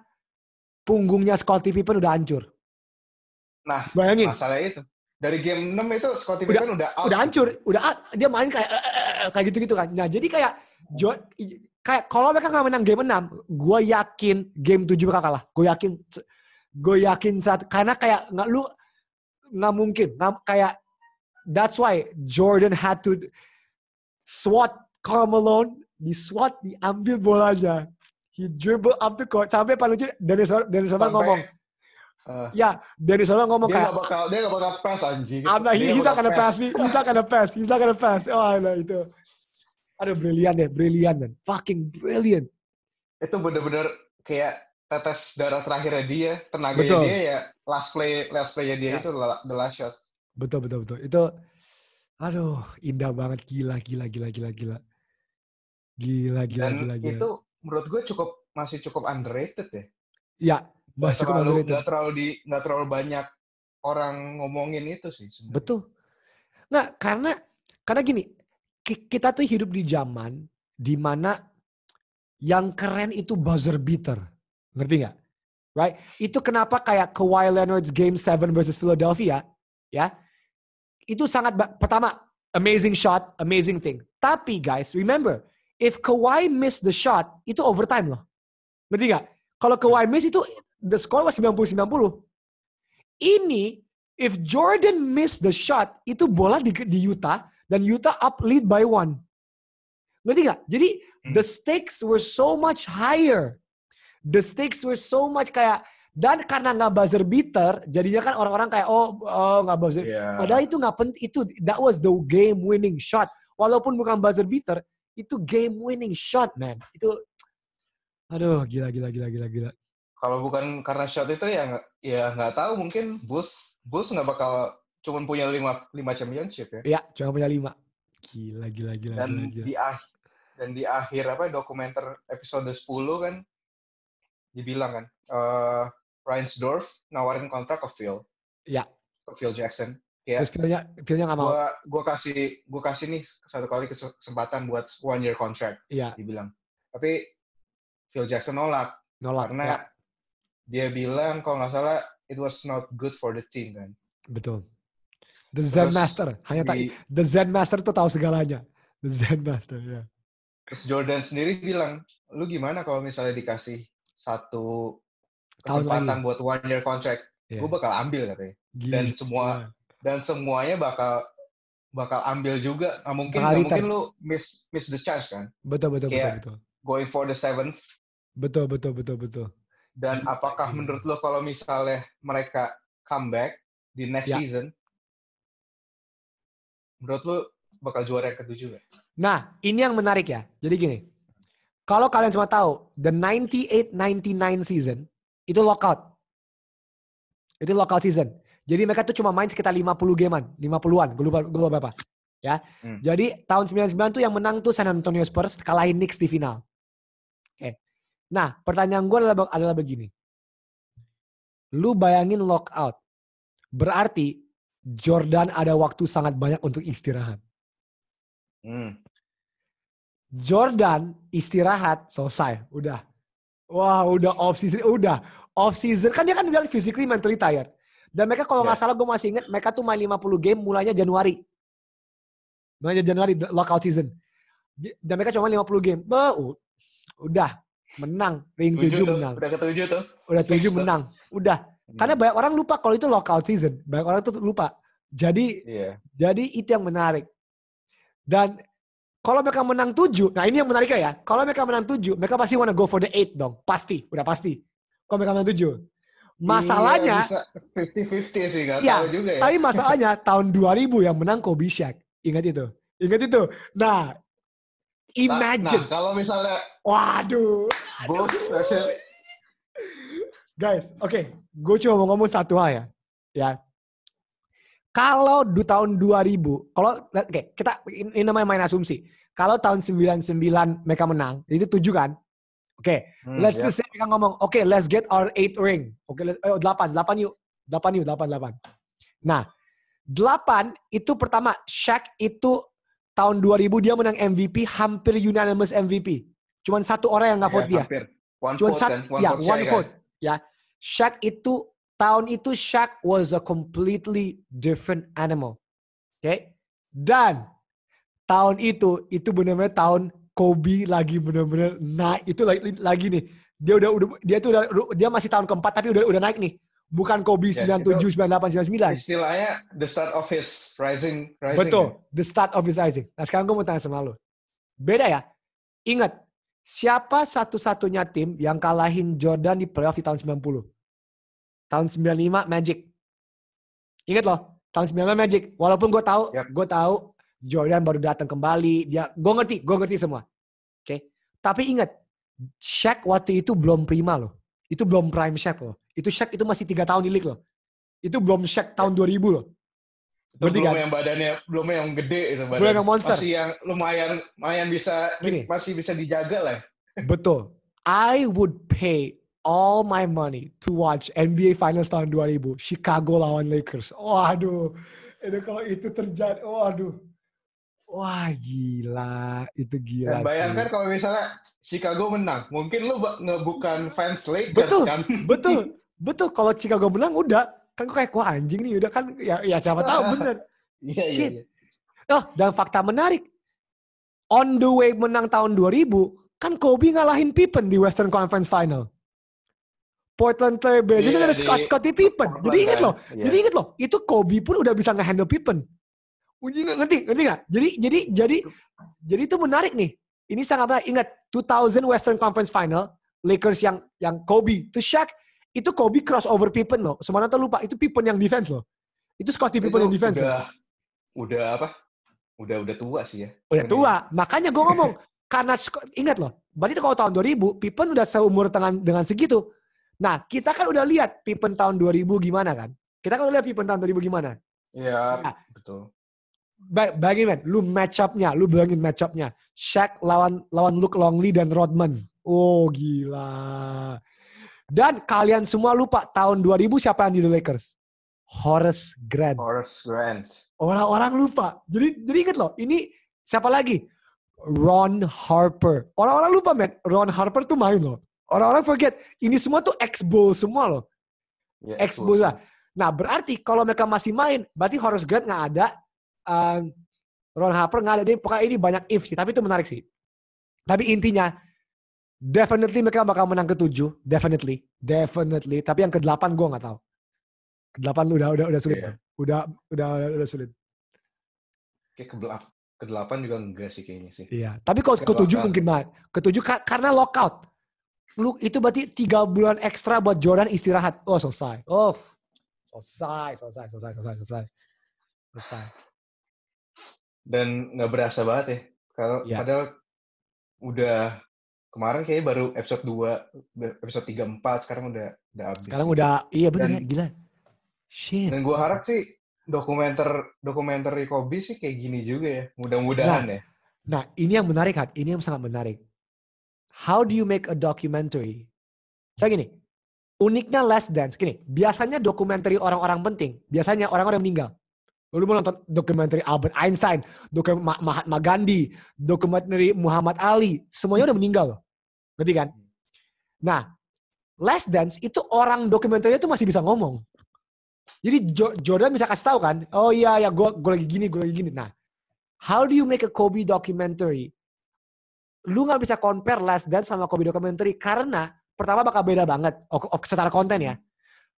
punggungnya Scottie Pippen udah hancur. Nah, Bayangin. masalah itu. Dari game 6 itu Scottie Udah- Pippen udah out. udah hancur, udah ah, dia main kayak eh, eh, eh, kayak gitu-gitu kan. Nah, jadi kayak Jo- kayak kalau mereka nggak menang game 6, gue yakin game 7 bakal kalah. Gue yakin gue yakin karena kayak nggak lu nggak mungkin nggak kayak that's why Jordan had to swat Karl Malone di swat diambil bolanya he dribble up the court sampai paling lucu Dennis Dennis Rodman ngomong eh, ya Dennis Rodman ngomong dia kayak gak bakal dia gak bakal pass anjing. I'm not, he, he's not gonna pass me. He's not gonna pass. He's not gonna pass. Oh, nah, itu. Aduh, brilian deh. Brilian, man. Fucking brilliant. Itu bener-bener kayak tetes darah terakhirnya dia, tenaganya Betul. dia ya last play last play-nya dia Ya. itu the last shot. Betul, betul, betul. Itu, aduh, indah banget. Gila, gila, gila, gila, gila. Gila, gila, Dan gila, gila. itu menurut gue cukup masih cukup underrated ya. ya, Gak masih cukup terlalu underrated. nggak terlalu di nggak terlalu banyak orang ngomongin itu sih. sebenarnya. Betul. Nggak, karena, karena gini, ki- kita tuh hidup di zaman di mana yang keren itu buzzer beater. Ngerti nggak? Right? Itu kenapa kayak Kawhi Leonard's Game 7 versus Philadelphia, ya, itu sangat, pertama, amazing shot, amazing thing. Tapi guys, remember, if Kawhi missed the shot, itu overtime loh. Ngerti nggak? Kalau Kawhi miss itu, the score was 90-90. Ini, if Jordan missed the shot, itu bola di, di Utah, dan Utah up lead by one. Ngerti nggak? Jadi, Hmm. the stakes were so much higher. The stakes were so much kayak, dan karena nggak buzzer beater, jadinya kan orang-orang kayak, oh, oh nggak buzzer. Iya. Padahal itu nggak penting. Itu that was the game winning shot. Walaupun bukan buzzer beater, itu game winning shot, man. Itu, aduh, gila, gila, gila, gila, gila. Kalau bukan karena shot itu ya ya nggak tahu mungkin Bulls Bulls nggak bakal cuman punya lima lima championship ya. Ya, cuma punya lima. Gila, gila, gila, dan gila, gila. di akhir dan di akhir apa dokumenter episode 10 kan dibilang kan eh Reinsdorf nawarin kontrak ke Phil Ya. ke Phil Jackson ya Terus feelnya, feelnya nggak mau. gua gua kasih gua kasih nih satu kali kesempatan buat one year contract Iya, dibilang tapi Phil Jackson nolak nolak. karena Ya, dia bilang kalau nggak salah it was not good for the team kan betul. The Zen Terus Master. Hanya tak, The Zen Master tuh tahu segalanya. The Zen Master, ya. Terus Jordan sendiri bilang, lu gimana kalau misalnya dikasih satu kesempatan buat one year contract, Iya. gue bakal ambil katanya. Dan Gila. semua- Dan semuanya bakal bakal ambil juga. Nggak mungkin return. mungkin lu miss miss the chance kan. Betul, betul, betul, kayak- betul. Going for the seventh. Betul, betul, betul, betul. Dan apakah gila. menurut lu kalau misalnya mereka comeback di next Ya. season, menurut lu bakal juara yang ketujuh nggak? Nah, ini yang menarik ya. Jadi gini. Kalau kalian semua tahu, the 98-99 season, itu lockout. Itu lockout season. Jadi mereka tuh cuma main sekitar 50 gamean, 50-an, gue lupa, gue lupa berapa. Ya. Hmm. Jadi tahun 99 tuh yang menang tuh San Antonio Spurs, kalahin Knicks di final. Oke. Nah, pertanyaan gue adalah, adalah begini. Lu bayangin lockout. Berarti Jordan ada waktu sangat banyak untuk istirahat. Hmm. Jordan istirahat selesai, udah. Wah, udah off season, udah off season. Kan dia kan bilang physically mentally tired. Dan mereka kalau nggak Ya. salah gue masih ingat mereka tuh main 50 game mulainya Januari. Mulainya Januari lockout season. Dan mereka cuma 50 game. Bah, udah menang. Ring 7 Tujuh menang. udah ketujuh tuh. Udah Fix 7 tuh. menang. Udah. Karena banyak orang lupa kalau itu lockout season. Banyak orang tuh lupa. Jadi Iya. jadi itu yang menarik. Dan kalau mereka menang 7, nah ini yang menariknya ya. Kalau mereka menang 7, mereka pasti wanna go for the 8 dong. Pasti, udah pasti. Kalau mereka menang 7. Masalahnya, Iya, bisa 50-50 sih, nggak Ya, tahu juga ya. tapi masalahnya tahun 2000 yang menang Kobe Shaq. Ingat itu. Ingat itu. Nah, Nah, imagine. Nah, kalau misalnya Waduh. Bulls versus Guys, oke. Gue cuma mau ngomong satu hal ya. Ya. Kalau di tahun 2000, kalau oke, kita ini namanya main asumsi. Kalau tahun 99 mereka menang, itu 7 kan? Oke, Hmm, let's ya. just say mereka ngomong, oke, let's get our 8 ring. Oke, let's- ayo 8, 8 yuk. 8 yuk, 8, 8. Nah, 8 itu pertama, Shaq itu tahun 2000 dia menang MVP, hampir unanimous MVP. Cuman satu orang yang nggak Ya, vote dia. hampir. One Cuman vote satu, kan, one ya, vote one Shaq kan? vote. Ya, Shaq itu tahun itu Shaq was a completely different animal. Oke, dan tahun itu itu benar-benar tahun Kobe lagi benar-benar naik. Itu lagi, lagi nih. Dia udah udah dia tuh udah dia masih tahun keempat tapi udah udah naik nih. Bukan Kobe Ya, 97, 98, 99. Istilahnya the start of his rising, rising. Betul, the start of his rising. Nah sekarang gue mau tanya sama lo. Beda ya? Ingat, siapa satu-satunya tim yang kalahin Jordan di playoff di tahun 90? Tahun 95 Magic. Ingat loh, tahun 95 Magic. Walaupun gue tahu, Yap. gue tahu Jordan baru datang kembali. Dia, gue ngerti, gue ngerti semua. Oke, tapi ingat, Shaq waktu itu belum prima loh. Itu belum prime Shaq loh. Itu Shaq itu masih tiga tahun di league loh. Itu belum Shaq tahun 2000 loh. Itu Ngerti belum kan? yang badannya belum yang gede itu badan. Belum yang monster. Masih yang lumayan lumayan bisa Gini. masih bisa dijaga lah. Betul. I would pay all my money to watch NBA Finals tahun 2000. Chicago lawan Lakers. Waduh. Itu kalau itu terjadi, waduh. Wah gila. Itu gila Dan bayangkan sih. kalau misalnya Chicago menang, mungkin lu ngebukan fans Lakers Betul. kan? Betul. Betul. Kalau Chicago menang udah. Kan gue kayak, wah anjing nih. Udah kan, ya, ya siapa tahu bener. Iya iya. Shit. iya. Oh, dan fakta menarik. On the way menang tahun 2000, kan Kobe ngalahin Pippen di Western Conference Final. Portland Trail Blazers Iya, ada Scott Scottie Pippen. Portland Jadi ingat kan. loh, Iya. jadi ingat loh, itu Kobe pun udah bisa nge-handle Pippen. Ngerti, ngerti nggak? Jadi jadi jadi jadi itu menarik nih. Ini sangat menarik. Ingat 2000 Western Conference Final, Lakers yang yang Kobe, itu Shaq, itu Kobe crossover Pippen loh. Semuanya tuh lupa, itu Pippen yang defense loh. Itu Scottie Pippen Itu yang defense. loh. udah udah apa? Udah udah tua sih ya. Udah tua. Makanya gue ngomong. karena ingat loh. Berarti kalau tahun 2000, Pippen udah seumur dengan, dengan segitu. Nah, kita kan udah lihat Pippen tahun 2000 gimana kan. Kita kan udah lihat Pippen tahun 2000 gimana. Iya, Nah. betul. Ba bayangin men, lu match up-nya, lu bayangin match up-nya. Shaq lawan lawan Luke Longley dan Rodman. Oh gila. Dan kalian semua lupa tahun 2000 siapa yang di The Lakers? Horace Grant. Horace Grant. Orang-orang lupa. Jadi jadi inget loh, ini siapa lagi? Ron Harper. Orang-orang lupa men, Ron Harper tuh main loh. Orang-orang forget, ini semua tuh ex-bull semua loh. Ya, Ex-bull lah. Nah berarti kalau mereka masih main, berarti Horace Grant nggak ada, um, Ron Harper nggak ada. Jadi pokoknya ini banyak if sih, tapi itu menarik sih. Tapi intinya, definitely mereka bakal menang ke tujuh, definitely, definitely. Tapi yang ke delapan gue nggak tahu. Ke delapan udah udah udah sulit, Iya. udah udah udah, udah sulit. Kayak ke belak- ke delapan juga enggak sih kayaknya sih. Iya, tapi kalau Ke ketujuh lockout. mungkin banget. Ketujuh ka- karena lockout. Lu itu berarti tiga bulan ekstra buat Jordan istirahat. Oh selesai. Oh selesai, selesai, selesai, selesai, selesai, selesai. Dan nggak berasa banget ya. Kalau Iya. padahal udah kemarin kayaknya baru episode 2, episode 3 4 sekarang udah udah habis. Sekarang udah, iya bener Dan- ya, gila. Shit. Dan gua harap sih dokumenter dokumenter Kobe sih kayak gini juga ya. Mudah-mudahan ya. Nah ini yang menarik kan, ini yang sangat menarik. How do you make a documentary? Saya gini, uniknya Last Dance, gini, biasanya dokumenter orang-orang penting, biasanya orang-orang meninggal. Lu mau nonton dokumenter Albert Einstein, dokumenter Mahatma Gandhi, dokumenter Muhammad Ali, semuanya udah meninggal loh. Ngerti kan? Nah, Last Dance itu orang dokumenternya itu masih bisa ngomong. Jadi Jo- Jordan bisa kasih tahu kan, oh iya ya gue gue lagi gini, gue lagi gini. Nah, how do you make a Kobe documentary lu nggak bisa compare Last Dance sama Kobe documentary karena pertama bakal beda banget secara konten ya.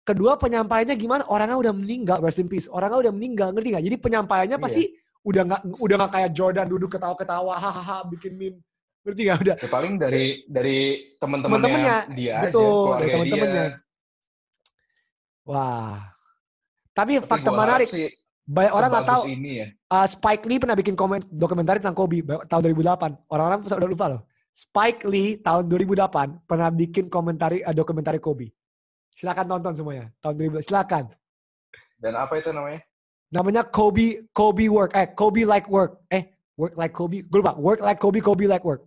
Kedua penyampaiannya gimana? Orangnya udah meninggal, rest in peace. Orangnya udah meninggal, ngerti nggak? Jadi penyampaiannya Iya. pasti udah nggak udah nggak kayak Jordan duduk ketawa-ketawa, hahaha, bikin meme. Ngerti nggak? Udah Ya, paling dari dari teman-temannya dia aja, betul, dari keluarga temen-temennya. dia. Wah. Tapi, Tapi fakta menarik, sih banyak orang nggak tahu. ini ya. uh, Spike Lee pernah bikin komen dokumenter tentang Kobe tahun 2008. Orang-orang udah lupa loh. Spike Lee tahun 2008 pernah bikin komentari uh, dokumenter Kobe. Silakan tonton semuanya. Tahun 2000 silakan. Dan apa itu namanya? Namanya Kobe Kobe work eh Kobe like work. Eh work like Kobe. Gue lupa. Work like Kobe Kobe like work.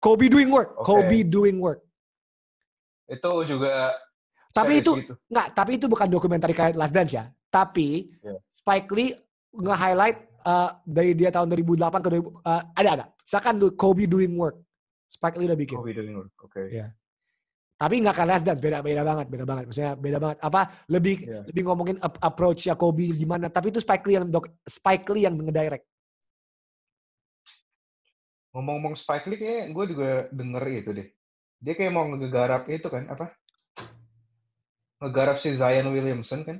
Kobe doing work. Oke. Kobe doing work. Itu juga Tapi itu gitu. Nggak, tapi itu bukan dokumenter kayak Last Dance ya. Tapi Iya. Spike Lee nge-highlight uh, dari dia tahun 2008 ke 2000, uh, ada ada. Silakan do Kobe doing work. Spike Lee udah bikin. Kobe doing work. Oke. Iya. Tapi nggak kayak Last Dance, beda beda banget, beda banget. Maksudnya beda banget. Apa lebih Iya. lebih ngomongin ap- approach-nya Kobe gimana. Tapi itu Spike Lee yang dok, Spike Lee yang ngedirect. Ngomong-ngomong Spike Lee kayaknya gue juga denger itu deh. Dia kayak mau ngegarap itu kan apa? Ngegarap si Zion Williamson kan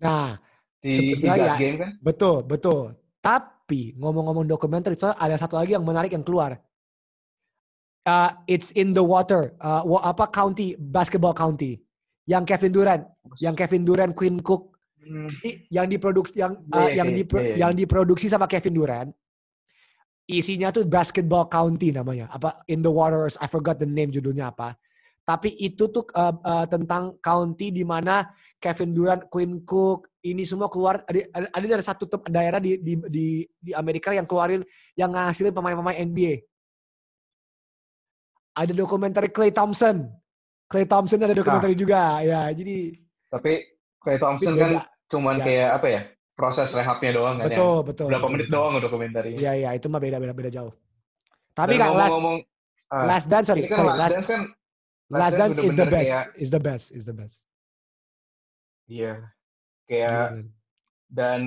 Nah, di Sebenarnya ya. game kan? betul, betul. Tapi ngomong-ngomong dokumenter, soalnya ada satu lagi yang menarik yang keluar. Uh, it's in the water, uh, apa county, basketball county. Yang Kevin Durant, yang Kevin Durant, Quinn Cook, Hmm, yang diproduksi yang uh, iya, yang dipro- iya. yang diproduksi sama Kevin Durant. Isinya tuh basketball county namanya. Apa in the waters. I forgot the name judulnya apa. Tapi itu tuh uh, uh, tentang county di mana Kevin Durant Quinn Cook ini semua keluar. Ada ada, ada dari satu daerah di, di di di Amerika yang keluarin yang ngasilin pemain-pemain NBA ada dokumenter Clay Thompson Clay Thompson ada dokumenter juga ya jadi Tapi Clay Thompson beda. kan cuman Ya. kayak apa ya? Proses rehabnya doang kan ya. betul betul Berapa betul, menit betul. doang dokumenternya. Iya iya itu mah beda beda beda jauh. Tapi kan last ngomong-ngomong ah, last dance sorry kan sorry Last last Dance kan last dance is the best kayak- is the best is the best. Iya. Kayak Gila, men. dan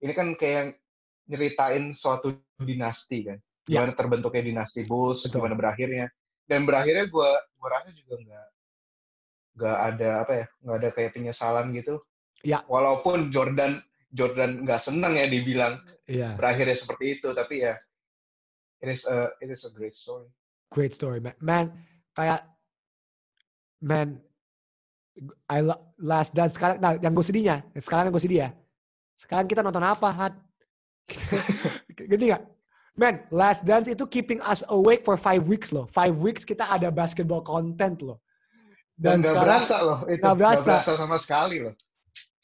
ini kan kayak nyeritain suatu dinasti kan. Ya. Gimana terbentuknya dinasti Bulls, Betul. gimana berakhirnya. Dan berakhirnya gua gua rasa juga nggak nggak ada apa ya, nggak ada kayak penyesalan gitu. Ya. Walaupun Jordan Jordan nggak seneng ya dibilang Iya berakhirnya seperti itu, tapi ya it is a it is a great story. great story man. Man kayak man I last dance sekarang nah yang gue sedihnya sekarang yang gue sedih ya. Sekarang kita nonton apa Hat? Gini gak? Man, Last Dance itu keeping us awake for five weeks loh. Five weeks kita ada basketball content loh. Dan, Dan, sekarang, berasa loh itu, nggak berasa. berasa. sama sekali loh.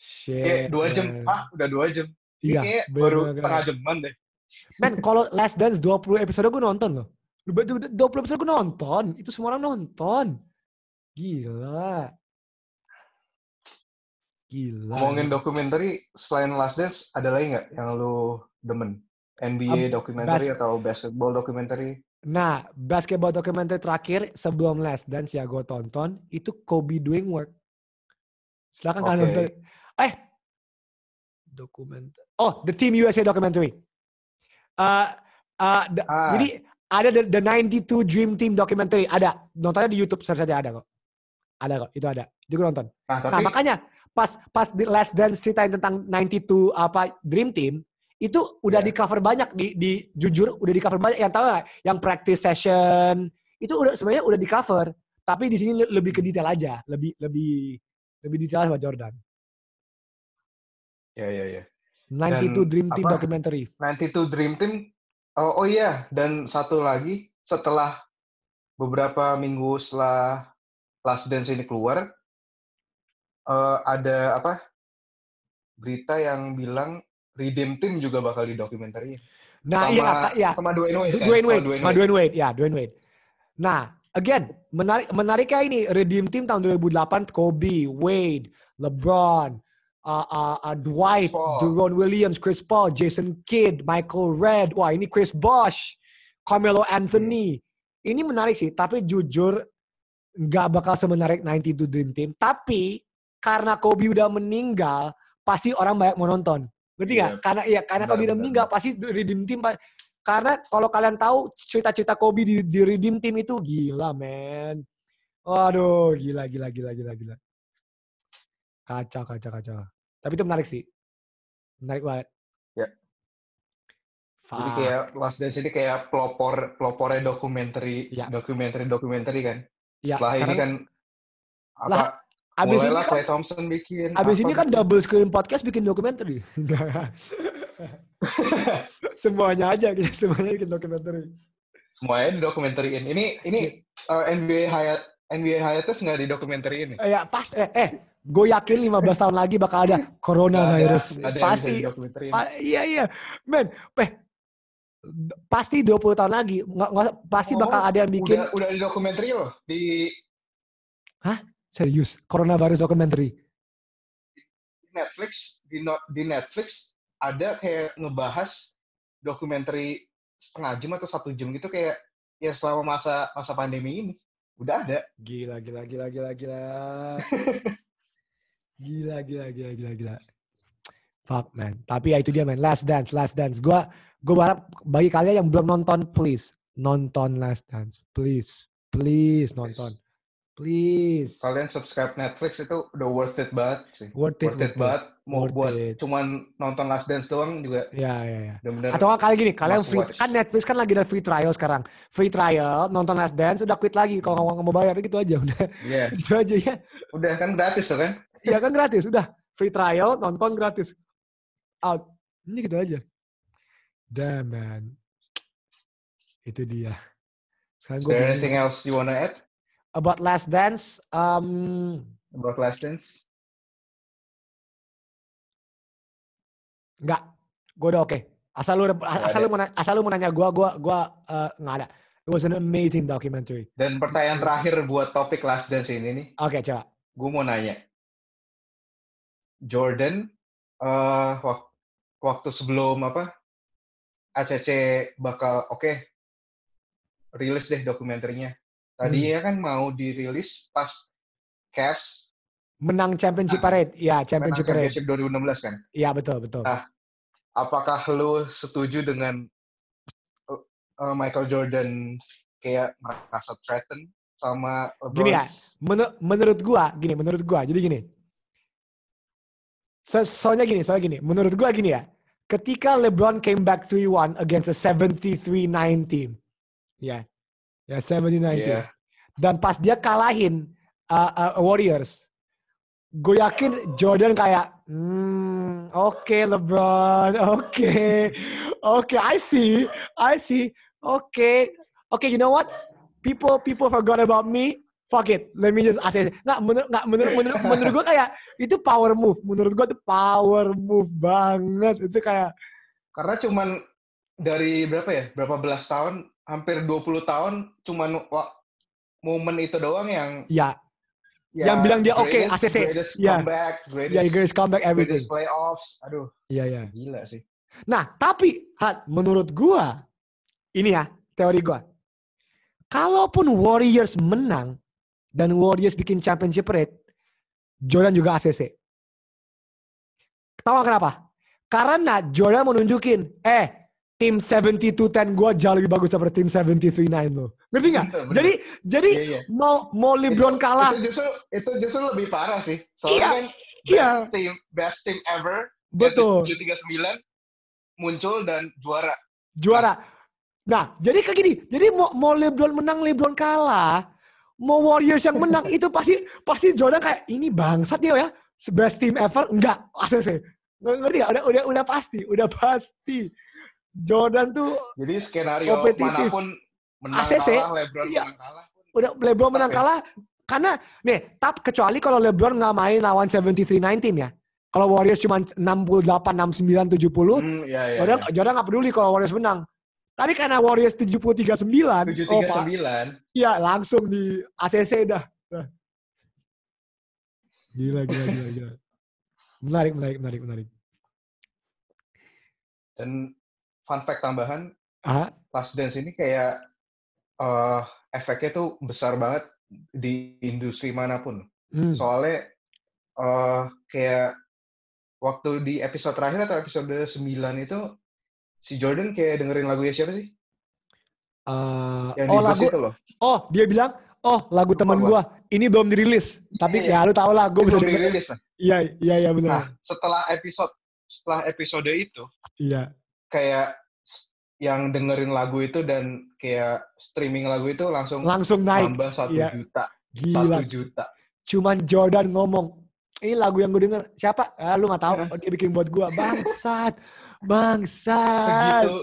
shit. Kayak dua jam, man. ah udah dua jam. Iya, kayak bener baru banget. setengah jaman deh. Men, kalau Last Dance 20 episode gue nonton loh. Lu bet- 20 episode gue nonton. Itu semua orang nonton. Gila. Gila. Ngomongin dokumenter selain Last Dance, ada lagi nggak yang lu demen? NBA Um, dokumenter bas- atau basketball dokumenter? Nah, basketball dokumenter terakhir sebelum Last Dance ya gue tonton. Itu Kobe Doing Work. Silakan kalian Oke. nonton. Eh. Dokumenter. Oh, The Team USA Documentary. Uh, uh, the- Ah. Jadi ada the, the 92 Dream Team Documentary. Ada. Nontonnya di YouTube search saja ada kok. Ada kok. Itu ada. Itu gue nonton. Nah, tapi Nah makanya pas pas di Last Dance ceritain tentang 92 apa Dream Team itu udah Iya. di cover banyak di di jujur udah di cover banyak yang tahu nggak yang practice session itu udah sebenarnya udah di cover tapi di sini le- lebih ke detail aja lebih lebih lebih detail sama Jordan ya ya ya. 92 Dream Team apa? documentary 92 Dream Team. Oh, oh iya, dan satu lagi setelah beberapa minggu setelah Last Dance ini keluar, eh, ada apa? Berita yang bilang Redeem Team juga bakal didokumentari. nah sama, iya iya sama Dwayne Wade. kan? Dwayne Sama Wade, sama Dwayne Wade, ya Dwayne Wade. Nah, again, menarik menariknya ini Redeem Team tahun 2008 Kobe, Wade, LeBron, uh, uh, uh, Dwight. Deron Williams, Chris Paul, Jason Kidd, Michael Red, wah ini Chris Bosh, Carmelo Anthony. Ini menarik sih, tapi jujur nggak bakal semenarik 92 Dream Team. Tapi karena Kobe udah meninggal, pasti orang banyak mau nonton. Ngerti nggak? Iya, Karena iya, karena benar, Kobe benar, meninggal, pasti Redeem Team Karena kalau kalian tahu cerita-cerita Kobe di, di Redeem Team itu gila, men. Waduh, gila, gila, gila, gila, gila. Kacau, kacau, kacau. Tapi itu menarik sih. Menarik banget. Ya. Fuck. Jadi kayak Last Dance ini kayak pelopor pelopornya dokumenter Ya. dokumenter dokumenter kan. Ya, Setelah ini sekarang kan apa Lah, abis ini mulailah kan, Clay Thompson bikin. abis ini kan double screen podcast bikin dokumenter. semuanya aja gitu, semuanya bikin dokumenter. semuanya didokumenteriin. Ini ini uh, NBA Hayat NBA Hayatus nggak didokumenteriin nih. Eh, ya pas eh, eh gue yakin 15 tahun lagi bakal ada coronavirus. Ada, ada pasti pa- iya iya. Men, eh pasti 20 tahun lagi nggak, nggak pasti Oh, bakal ada yang bikin Udah udah didokumenteri loh di serius coronavirus documentary. Netflix di no- di Netflix ada kayak ngebahas dokumenter setengah jam atau satu jam gitu kayak ya selama masa masa pandemi ini udah ada Gila gila gila gila gila. gila gila gila gila gila. Fuck man. Tapi ya itu dia man. Last Dance, Last Dance. Gua gua berharap bagi kalian yang belum nonton please nonton Last Dance. Please. Please nonton. Please. kalian subscribe Netflix itu udah worth it banget sih Worth it, worth it worth it. banget mau Worth buat it. cuman nonton Last Dance doang juga Ya ya ya. benar-benar Atau kali gini, kalian free, watch. kan Netflix kan lagi ada free trial sekarang. Free trial, nonton Last Dance, udah quit lagi. Kalau nggak mau bayar gitu aja, udah Iya, itu aja ya. udah kan gratis tuh kan Iya kan gratis, udah free trial, nonton gratis. Out. Ini gitu aja. Damn man. Itu dia. Sekarang Is gue there anything else you wanna add about Last Dance, um, about Last Dance nggak, gue udah oke. Asal lu asal lu mau asal lu mau nanya gue, gue gue eh, nggak ada. It was an amazing documentary. dan pertanyaan terakhir buat topik Last Dance ini nih Oke coba. gue mau nanya Jordan eh wak- waktu sebelum apa ACC bakal oke rilis deh dokumenternya tadinya kan mau dirilis pas Cavs Menang championship Ah, parade, ya menang championship parade. championship 2016 kan Iya betul betul. Ah. apakah lu setuju dengan uh, Michael Jordan kayak merasa threatened sama LeBron? Gini ya, Menu- menurut gua gini, menurut gua jadi gini. So, soalnya gini, soalnya gini. Menurut gua gini ya. Ketika LeBron came back 3-1 against a 73-9 team. Ya. Ya 79 team. Iya. Dan pas dia kalahin uh, uh, Warriors, gue yakin Jordan kayak, hmm, oke LeBron, oke, oke, I see, I see, oke, oke, you know what? People, people forgot about me. Fuck it, let me just ask. Nggak, menurut, nggak, menurut, menurut, menurut gue kayak itu power move. Menurut gue itu power move banget. Itu kayak, Karena cuman dari berapa ya? Berapa belas tahun, hampir 20 tahun cuman momen itu doang yang ya, Yang bilang dia oke, greatest- ACC. Greatest Ya. comeback, greatest, ya, you guys come back everything. greatest playoffs. Aduh, Iya, iya. gila sih. Nah, tapi Han, menurut gua ini ya teori gua. Kalaupun Warriors menang dan Warriors bikin championship rate, Jordan juga ACC. Tahu kenapa? Karena Jordan mau nunjukin, eh tim 72-10 gua jauh lebih bagus daripada tim 73-9 lo. Ngerti nggak? Jadi jadi Iya, iya. mau mau LeBron Itu- kalah, Itu justru itu justru lebih parah sih. Soalnya Iya, kan best iya. team best team ever betul. 739 muncul dan juara. juara. Nah, jadi kayak gini. Jadi mau, mau LeBron menang, LeBron kalah, mau Warriors yang menang itu pasti pasti Jordan kayak ini bangsat dia ya. Best team ever enggak. Nggak- Ngerti gak? Udah udah udah pasti, udah pasti. Jordan tuh Jadi skenario Kompetitif. mana pun menang ACC, kalah, LeBron iya. menang kalah pun udah LeBron menang Oke. kalah karena nih, tap kecuali kalau LeBron nggak main lawan 73-9 team ya. Kalau Warriors cuma 68, 69, 70, Hmm, iya, iya, Jordan, iya. Jordan nggak peduli kalau Warriors menang. Tapi karena Warriors 73-9, oh, Pak, 739. Iya, langsung di ACC dah. Dah. Gila, gila, gila, gila. Menarik, menarik, menarik, menarik. Dan fun fact tambahan, Ah, Last Dance ini kayak eh efeknya tuh besar banget di industri mana pun. hmm. Soalnya eh kayak waktu di episode terakhir atau episode 9 itu si Jordan kayak dengerin lagunya siapa sih? Eh, Yang oh lagu, itu loh. oh dia bilang, oh lagu teman gua. ini belum dirilis, tapi Iya, ya lu tau lah, gue bisa belum dirilis. Iya, iya, iya benar. Nah, setelah episode setelah episode itu Iya, kayak yang dengerin lagu itu dan kayak streaming lagu itu langsung langsung naik. nambah satu Iya. juta, satu juta. Cuman Jordan ngomong, ini lagu yang gue denger. Siapa? Ah, lu gak tahu. Oh, dia bikin buat gua. Bangsat. Bangsat. Segitu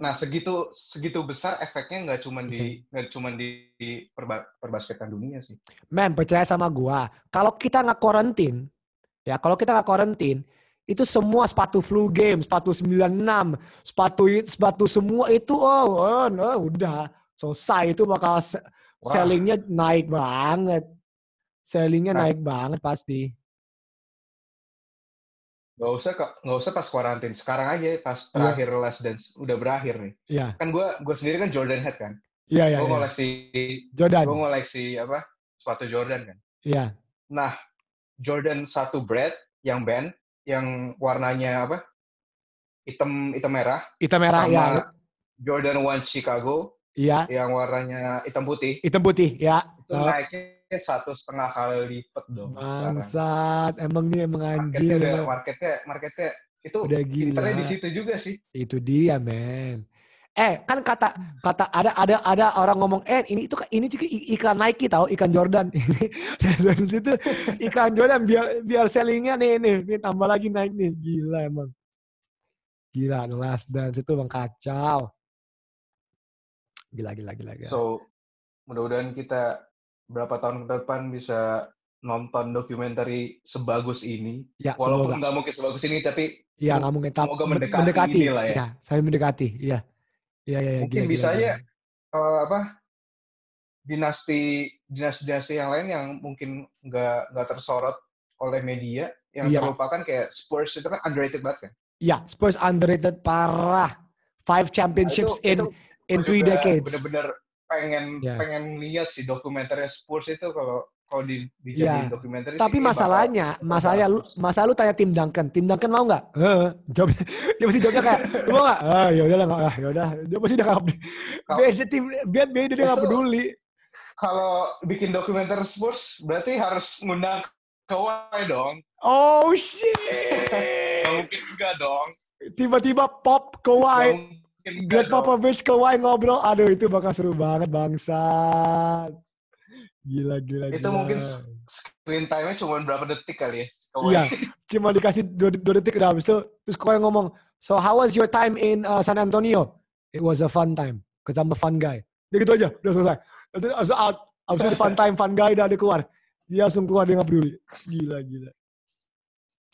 nah segitu segitu besar efeknya nggak cuma di nggak cuma di, di perba, perbasketan dunia sih. Men, percaya sama gua. Kalau kita nggak karantin, ya kalau kita nggak karantin, itu semua sepatu flu game, sepatu 96, sepatu sepatu semua itu oh, oh no, udah selesai itu bakal se- sellingnya naik banget. Sellingnya Nah. naik banget pasti. Nggak usah kok nggak usah pas karantin sekarang aja pas terakhir Last Dance udah berakhir nih. Iya, Kan gua gua sendiri kan Jordan head kan. iya, iya. Gua iya. ngoleksi Jordan. gua ngoleksi apa sepatu Jordan kan. Iya, Nah, Jordan satu bread yang band yang warnanya apa? Hitam hitam merah hitam merah sama ya. Jordan One Chicago Iya, yang warnanya hitam putih hitam putih ya. itu Oh. naiknya satu setengah kali lipat dong. Bangsat, emang nih emang Marketnya anjing. udah emang. marketnya marketnya itu Udah gila. di situ juga sih. Itu dia, men. Eh, kan kata kata ada ada ada orang ngomong, "Eh, ini itu ini juga iklan Nike tahu, iklan Jordan." Dari situ iklan Jordan biar biar sellingnya nih nih, nih tambah lagi naik nih. Gila emang. Gila, The Last Dance itu emang kacau. Gila, gila, gila. gila. So mudah-mudahan kita berapa tahun ke depan bisa nonton dokumenter sebagus ini. ya, Walaupun nggak mungkin sebagus ini, tapi Iya, nggak mungkin. Tapi semoga mendekati, mendekati inilah ya. Ya, saya mendekati. Iya. Iya, iya, iya. mungkin gila, bisa gila, aja gila. eh, apa dinasti dinasti-dinasti yang lain yang mungkin nggak nggak tersorot oleh media yang Iya. terlupakan kayak Spurs itu kan underrated banget kan. Iya, Spurs underrated parah. Five championships Nah, itu- in itu in three decades. Bener-bener pengen Ya. pengen lihat sih dokumenternya Spurs itu kalau kalau di dijadiin Ya. dokumenter Tapi sih bakal- masalahnya, masalahnya lu, masalah lu tanya tim Duncan, tim Duncan mau nggak? Jawab, dia pasti jawabnya kayak, lu mau nggak? Ah, ya udah lah, nggak, ah, ya udah. Dia pasti udah nggak, beda tim, beda, beda dia nggak peduli. kalau bikin dokumenter Spurs berarti harus ngundang Kawhi dong. Oh shit. mungkin enggak dong. Tiba-tiba pop Kawhi, dong. Popovich Kawhi ngobrol, aduh itu bakal seru banget bangsat. Gila, gila, Itu gila. mungkin screen time-nya cuma berapa detik kali ya. Iya, cuma dikasih dua, dua detik udah habis itu. Terus Kawhi ngomong, so how was your time in uh, San Antonio? It was a fun time, cause I'm a fun guy. Dia gitu aja, udah selesai. Itu langsung out. Abis itu fun time, fun guy, udah dia keluar. Dia langsung keluar, dia nggak peduli. Gila, gila.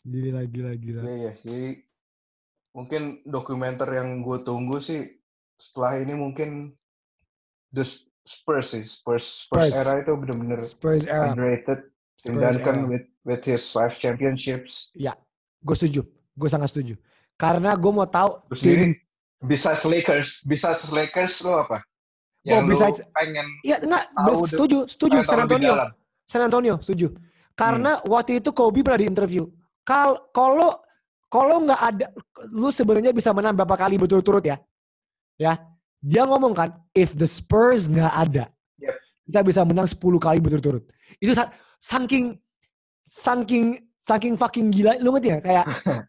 Gila, gila, gila. Iya, iya. Jadi mungkin dokumenter yang gue tunggu sih setelah ini mungkin The Spurs sih. Spurs, Spurs, Spurs. era itu bener-bener Spurs era. underrated. Spurs Duncan era. with with his five championships. Gue setuju. Gue sangat setuju. Karena gue mau tahu Terus tim... besides Lakers, besides Lakers lo apa? Oh, Yang lu besides- pengen Iya, enggak. Setuju, setuju. San Antonio. San Antonio, setuju. Karena Hmm. waktu itu Kobe pernah di interview. Kal kalau kalau nggak ada, lu sebenarnya bisa menang berapa kali berturut-turut ya? Ya, dia ngomong kan, if the Spurs nggak ada, Yep. kita bisa menang 10 kali berturut-turut. Itu sa- saking saking saking fucking gila, lu ngerti ya? Kayak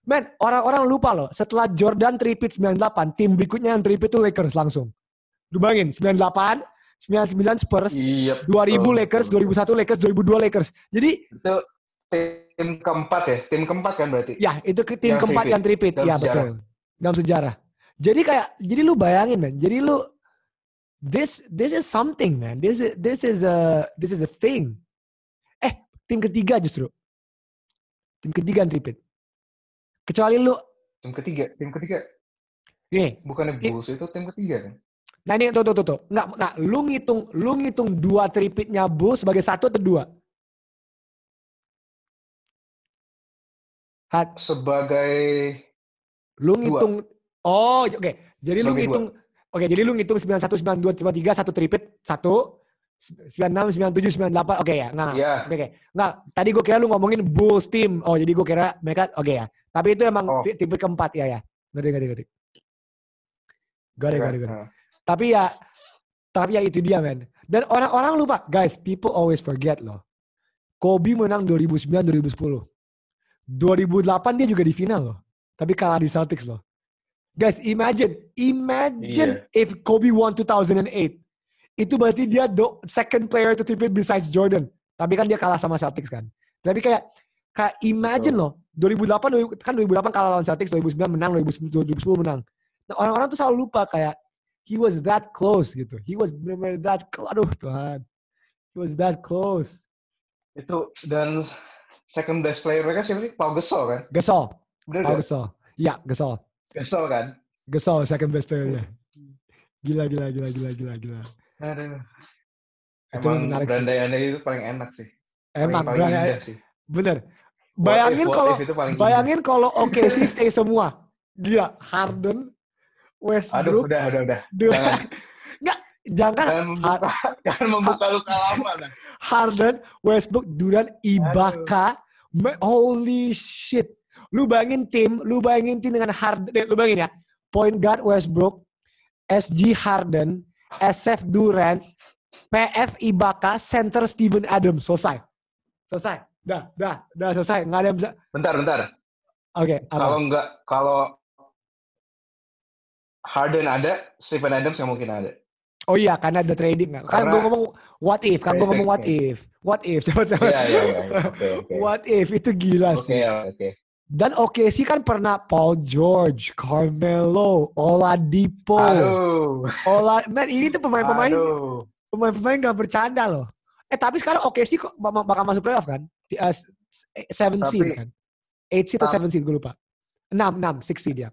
Men, orang-orang lupa loh. Setelah Jordan tripit 98, tim berikutnya yang tripit itu Lakers langsung. Lu bayangin, 98, 99 Spurs, Iya. 2000 betul, Lakers, betul. 2001 Lakers, 2002 Lakers. Jadi Itu tim keempat ya, tim keempat kan berarti. ya itu ke tim Yang keempat tripit. yang tripit. Dalam Ya sejarah. betul. Dalam sejarah. Jadi kayak jadi lu bayangin man. Jadi lu this this is something man. This is this is a this is a thing. Eh, tim ketiga justru. Tim ketiga tripit. Kecuali lu Tim ketiga, tim ketiga. nih, Bukannya Bulls itu tim ketiga kan? nah ini tuh tuh tuh tuh. Nggak, nah, lu ngitung lu ngitung dua tripitnya Bulls sebagai satu atau dua? Hat, Sebagai Lu Dua. Oh, oke. Jadi lu ngitung Oke, jadi lu ngitung 91 92 93 satu tripit, satu 96 97 98. Oke ya. Nah, Iya. oke oke. Nggak, tadi gue kira lu ngomongin Bulls team. Oh, jadi gue kira mereka oke ya. Tapi itu emang Oh. ti- tipe keempat ya ya. Ngerti, ngerti, ngerti. Got it. Nah, Tapi ya, tapi ya itu dia, men. Dan orang-orang lupa, guys, people always forget loh. Kobe menang 2009-2010. 2008 dia juga di final loh. Tapi kalah di Celtics loh. Guys, imagine, imagine if Kobe won 2008. Itu berarti dia the second player to trip it besides Jordan. Tapi kan dia kalah sama Celtics kan. Tapi kayak kayak imagine loh, 2008 kan 2008 kalah lawan Celtics, 2009 menang, 2010 2010 menang. Nah, orang-orang tuh selalu lupa kayak he was that close gitu. He was benar that close. Aduh Tuhan. He was that close. itu dan second best player mereka siapa sih? Paul Gasol kan? Gasol. Bener Paul? Gasol. Iya, Gasol. Gasol kan? Gasol second best player-nya. Gila, gila, gila, gila, gila, gila. Aduh. Itu Emang menarik sih. berandai-andai itu paling enak sih. Emang, paling, paling sih. bener. Bayangin kalau bayangin kalau OKC stay semua. Gila, Harden, Aduh, Westbrook, udah, udah, udah. dua- Jangan, Nggak, jangan jangan membuka, jangan membuka luka lama. Nah. Harden, Westbrook, Durant, Ibaka. Ma- Holy shit. Lu bayangin tim, lu bayangin tim dengan Harden, eh, lu bayangin ya. Point guard Westbrook, SG Harden, SF Durant, PF Ibaka, center Steven Adams. Selesai. Selesai. Dah, dah, dah selesai. Nggak ada yang bisa. Bentar, bentar. Oke, apa? Kalau nggak, kalau Harden ada, Stephen Adams nggak mungkin ada. Oh iya, karena ada trading kan. Kan Karena- gue ngomong what if, kan gue ngomong what Trading, if. What if. Iya, iya, iya. Oke, oke. What if itu gila Oke, sih. oke. Dan OKC kan pernah Paul George, Carmelo, Oladipo, Aduh. Ola, man ini tuh pemain-pemain pemain-pemain gak bercanda loh. Eh tapi sekarang OKC kok bak- bakal masuk playoff kan? Uh, seven seed Tapi- kan? Eight seed atau seven seed gue lupa. Enam, enam, six seed ya.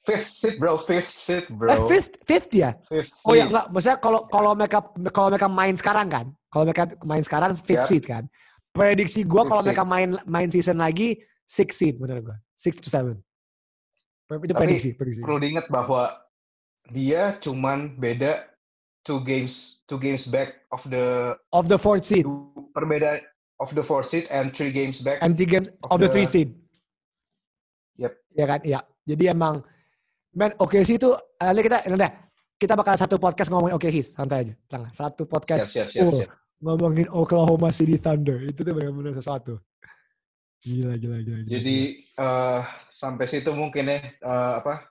Fifth seat, bro. Fifth seat, bro. Eh fifth, fifth ya? Fifth seat. Oh ya enggak, maksudnya kalau kalau mereka kalau mereka main sekarang kan, kalau mereka main sekarang fifth Ya. seed kan. Prediksi gua Fifth kalau seed. mereka main main season lagi six seed bener gua. Six to seven. Itu Tapi prediksi, prediksi. Perlu diingat bahwa dia cuman beda two games, two games back of the Of the fourth seed perbedaan of the fourth seed and three games back. and three games of Of the the- three seed. Yep. Ya kan? Iya. Jadi emang man oke sih itu nanti kita nanti kita bakal satu podcast ngomongin oke sih santai aja. Tenang, satu Siap, podcast siap, siap, full siap. ngomongin Oklahoma City Thunder. Itu tuh benar-benar sesuatu. Gila, gila, gila. gila. Jadi eh, sampai situ mungkin ya eh, apa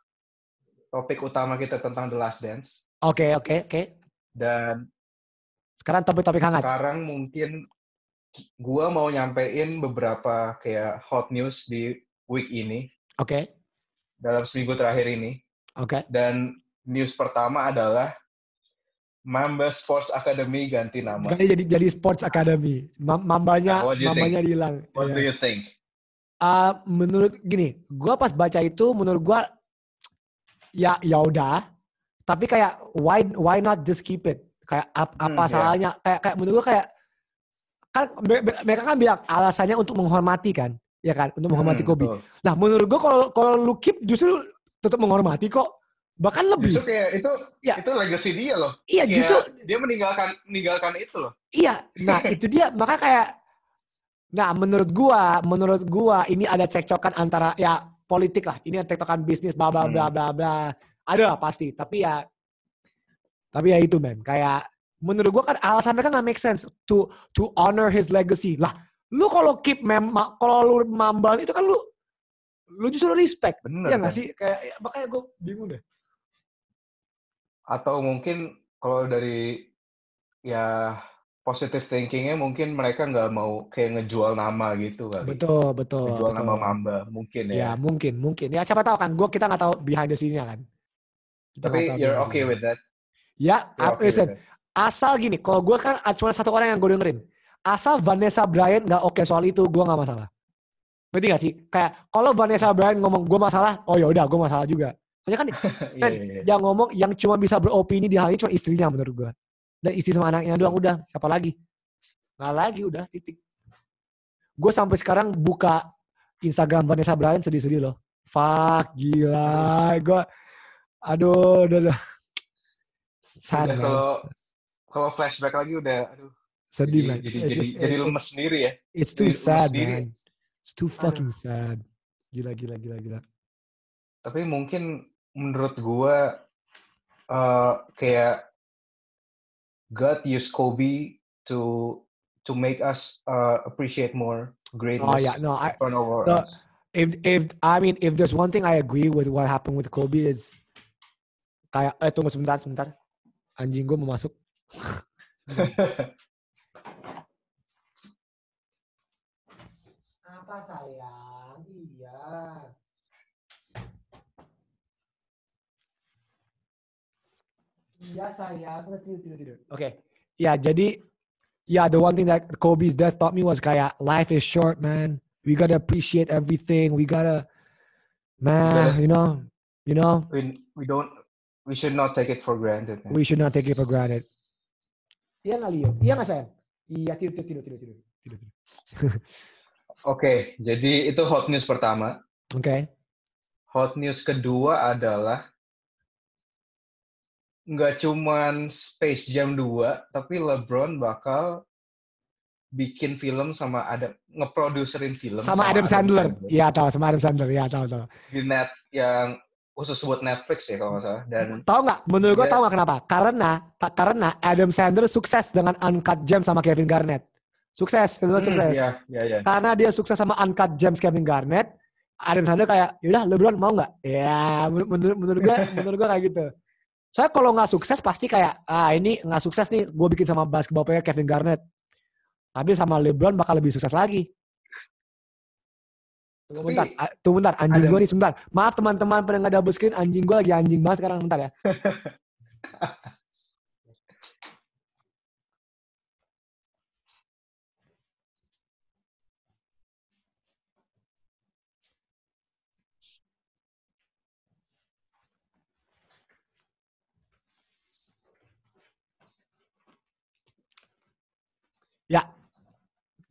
topik utama kita tentang The Last Dance Oke, oke, oke. dan Sekarang topik-topik hangat. sekarang mungkin gua mau nyampein beberapa kayak hot news di week ini Oke, dalam seminggu terakhir ini oke. dan news pertama adalah Mamba Sports Academy ganti nama. Ganti jadi jadi Sports Academy. Mam- Mambanya mambanya hilang. What Iya. do you think? Ah, menurut gini, gua pas baca itu menurut gua ya ya udah. Tapi kayak why why not just keep it? Kayak ap- apa Hmm, ya. salahnya? Kayak kayak menurut gua kayak kan me- me- mereka kan bilang alasannya untuk menghormati kan, ya kan, untuk menghormati Hmm, Kobe. betul. Nah, menurut gua kalau kalau lu keep justru tetap menghormati kok. Bahkan lebih. Justru kayak itu Ya. itu legacy dia loh. iya, Kayak justru dia meninggalkan meninggalkan itu loh. Iya, nah itu dia maka kayak nah menurut gua, menurut gua ini ada cekcokan antara ya politik lah. Ini ada cekcokan bisnis bla bla bla Hmm. bla bla. Ada lah pasti, tapi ya tapi ya itu men, kayak menurut gua kan alasan mereka nggak make sense to to honor his legacy. Lah, lu kalau keep mem kalau lu mambal itu kan lu lu justru respect. Bener Iya nggak kan? sih? Kayak ya, makanya gua bingung deh. Atau mungkin kalau dari ya positive thinkingnya mungkin mereka nggak mau kayak ngejual nama gitu kali. Betul, betul. Ngejual betul. nama Mamba mungkin Ya ya. mungkin, mungkin. Ya siapa tahu kan, gua kita nggak tahu behind the scene-nya kan. Kita Tapi you're okay with that. Ya, You're ah, okay listen, asal gini, kalau gue kan cuma satu orang yang gue dengerin. Asal Vanessa Bryant nggak oke soal itu, gue nggak masalah. Ngerti gak sih? Kayak kalau Vanessa Bryant ngomong gue masalah, oh ya udah gue masalah juga. Soalnya kan Iya, kan iya, iya. yang ngomong yang cuma bisa beropini di hal ini cuma istrinya menurut gue. Dan istri sama anaknya doang udah, siapa lagi? Nggak lagi udah titik. Gue sampai sekarang buka Instagram Vanessa Bryant sedih-sedih loh. Fuck gila, gue aduh udah udah sad Udah kalau kalau flashback lagi udah aduh sedih jadi man. jadi jadi, just- jadi it- lemes sendiri ya. It's too Jadi sad, sendiri. man. It's too fucking sad. Gila, gila, gila, gila. tapi mungkin menurut gua uh, kayak God use Kobe to to make us uh, appreciate more greatness Oh yeah, no, I in front of our no. us. if if I mean if there's one thing I agree with what happened with Kobe is kayak eh tunggu sebentar sebentar anjing gue mau masuk apa sayang iya sayang udah tidur tidur tidur. Oke. Ya jadi ya the one thing that Kobe's death taught me was kayak life is short man. We gotta appreciate everything. We gotta man you know you know? we we don't we should not take it for granted. man. we should not take it for granted. Iya nggak Leo? Iya nggak sayang iya tidur tidur tidur tidur tidur. Tidur, tidur. Oke, jadi itu hot news pertama. oke. Hot news kedua adalah nggak cuman Space Jam 2, tapi LeBron bakal bikin film sama ada ngeproduserin film sama Adam Sandler iya tahu sama Adam Sandler iya tahu tahu di net yang khusus buat Netflix ya kalau nggak salah dan Tahu nggak? Menurut gue tahu nggak kenapa? Karena tak karena Adam Sandler sukses dengan Uncut Gems sama Kevin Garnett. Sukses, filmnya Hmm, sukses. ya ya ya Karena dia sukses sama Uncut Gems Kevin Garnett, Adam Sandler kayak, yaudah LeBron mau nggak? Ya, menur- menurut menurut gue, menurut gue kayak gitu. Soalnya kalau nggak sukses pasti kayak, ah ini nggak sukses nih, gue bikin sama basketball player Kevin Garnett. Tapi sama LeBron bakal lebih sukses lagi. Tunggu Tapi bentar, tunggu bentar, anjing gue nih sebentar. Maaf teman-teman pendengar double screen, anjing gue lagi anjing banget sekarang, bentar. Ya.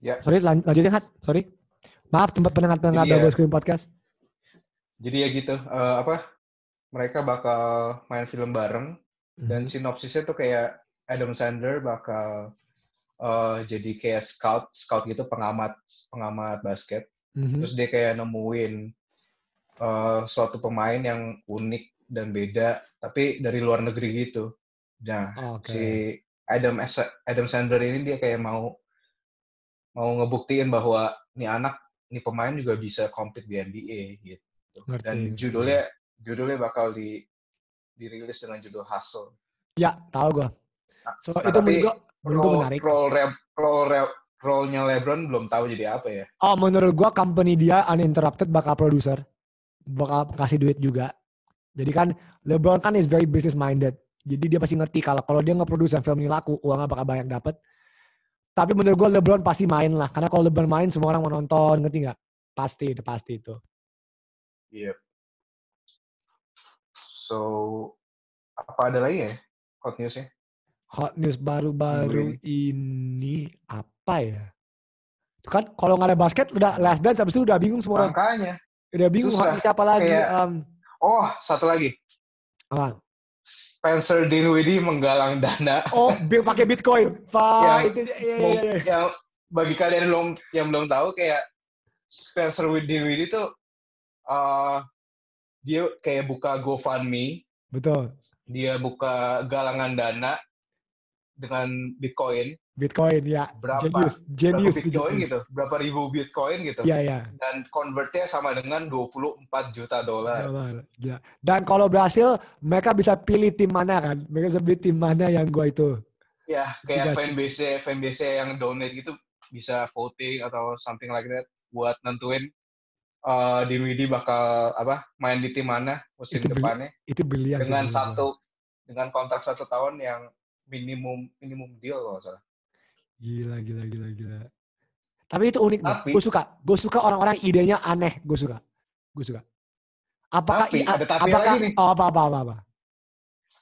Ya. Sorry, lan lanjutin Hat. Sorry. Maaf tempat pendengar-pendengar ya- double screen podcast. jadi ya gitu eh, apa mereka bakal main film bareng Mhm. dan sinopsisnya tuh kayak Adam Sandler bakal eh, jadi kayak scout scout gitu pengamat pengamat basket Mhm. terus dia kayak nemuin eh, suatu pemain yang unik dan beda tapi dari luar negeri gitu nah Oke. si Adam Adam Sandler ini dia kayak mau mau ngebuktiin bahwa nih anak nih pemain juga bisa compete di NBA gitu Ngerti, dan judulnya judulnya bakal di dirilis dengan judul Hustle. Ya, tahu gua. So nah, itu menurut gua, menurut gua Role menarik. role role role-nya LeBron belum tahu jadi apa ya. Oh, menurut gua company dia uninterrupted bakal producer. Bakal kasih duit juga. Jadi kan LeBron kan is very business minded. Jadi dia pasti ngerti kalau kalau dia nge-produce film ini laku, uangnya bakal banyak dapet. Tapi menurut gua LeBron pasti main lah. Karena kalau LeBron main semua orang mau nonton, ngerti nggak? Pasti, pasti itu. Iya. So apa ada lagi ya hot newsnya? Hot news baru-baru ini apa ya? Itu kan kalau nggak ada basket udah last dance habis itu udah bingung semua orang. Makanya. Udah bingung susah. hot news apa lagi. Kayak- Em, Oh satu lagi. apa? Spencer Dinwiddie menggalang dana. Oh, bi- pakai Bitcoin. Pak, itu iya, iya, Mau- iya, iya. yang bagi kalian yang belum yang belum tahu kayak Spencer Dinwiddie tuh eh dia kayak buka GoFundMe, Betul. dia buka galangan dana dengan Bitcoin, Bitcoin ya. Berapa- Genius, genius Bitcoin genius. gitu, berapa ribu Bitcoin gitu, Iya, iya. dan convertnya sama dengan 24 juta dolar. Gila. Dan kalau berhasil, mereka bisa pilih tim mana kan? Mereka bisa pilih tim mana yang gua itu. Ya, kayak fanbase fanbase yang donate gitu bisa voting atau something like that buat nentuin Dinwiddie bakal apa main di tim mana musim Itu depannya Itu sih dengan satu dengan kontrak satu tahun yang minimum minimum deal kalau salah. Gila, gila, gila, gila. Tapi itu unik. Tapi- Gue suka. Gue suka orang-orang idenya aneh. Gue suka. Gue suka. Apakah Tapi, i- ada tapi apakah, lagi nih. Oh, apa, apa, apa, apa.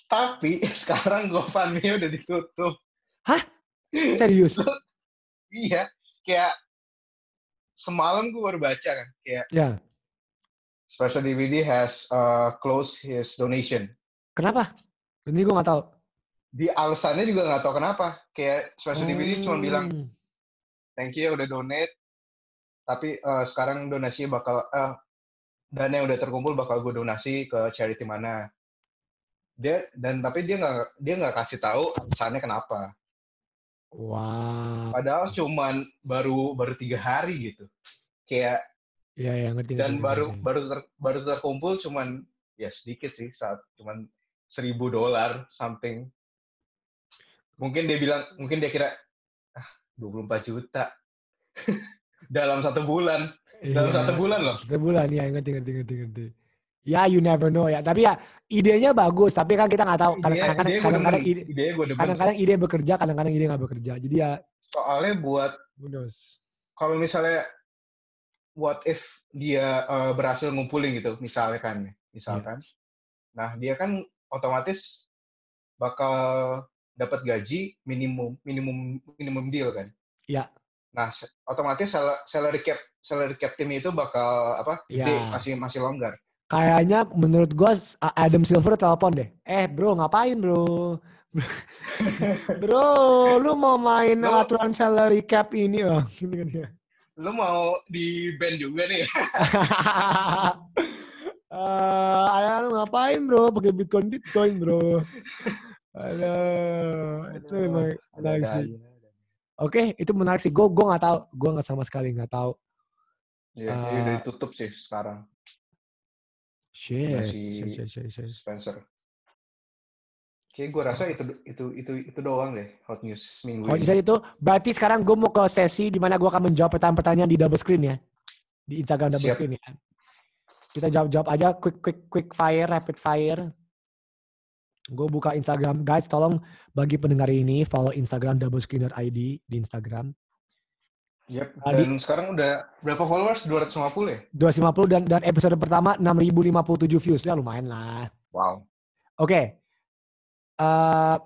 Tapi sekarang GoFundMe udah ditutup. Serius. Iya, kayak semalam gue baru baca kan, kayak ya. Special DVD has uh, closed his donation. Kenapa? Ini gue gak tahu. Di alasannya juga nggak tahu kenapa. Kayak Special DVD cuma bilang Hmm. thank you ya udah donate, tapi uh, sekarang donasinya bakal uh, dana yang udah terkumpul bakal gue donasi ke charity mana. Dia dan tapi dia nggak dia nggak kasih tahu alasannya kenapa. Wow. Padahal cuman baru baru tiga hari gitu. Kayak Ya, ya ngerti. dan ngerti, baru ngerti. baru ter, baru terkumpul cuman ya sedikit sih saat cuman seribu dolar something. Mungkin dia bilang mungkin dia kira ah 24 juta dalam satu bulan dalam Iya. satu bulan loh. Satu bulan ya ngerti ngerti ngerti ngerti. Ya you never know ya. Tapi ya idenya bagus. Tapi kan kita nggak tahu. Kadang-kadang gue kadang-kadang ide kadang-kadang ide bekerja, kadang-kadang ide nggak bekerja. Jadi ya Soalnya buat kalau misalnya what if dia eh, berhasil ngumpulin gitu misalnya kan misalkan nah dia kan otomatis bakal dapat gaji minimum minimum minimum deal kan Iya. nah otomatis sal- salary cap salary cap tim itu bakal apa Iya. gede, masih masih longgar Kayaknya menurut gua Adam Silver telepon deh. Eh bro ngapain bro? bro, lu mau main Lu- aturan salary cap ini? Oh, gitu kan dia. lu mau di band juga nih Eh, ada lu ngapain bro? Pakai bitcoin bitcoin bro. Aduh, itu memang menarik sih. Oke, itu menarik sih. Gue gue nggak tahu. Gue nggak sama sekali nggak tahu. ya Ah. ini udah ditutup sih sekarang Shit, Masih- shit, shit, shit. Spencer Kayak gue rasa itu itu itu itu doang deh hot news minggu Kalau ini. bisa itu, berarti sekarang gue mau ke sesi di mana gue akan menjawab pertanyaan-pertanyaan di double screen ya, di Instagram double Siap. screen ya. Kita jawab-jawab aja, quick, quick, quick fire, rapid fire. Gue buka Instagram, guys. Tolong bagi pendengar ini follow Instagram double screen.id di Instagram. Yep. Tadi- Dan sekarang udah berapa followers? 250 ya? 250 dan dan episode pertama 6057 views ya lumayan lah. Wow. Oke. Eh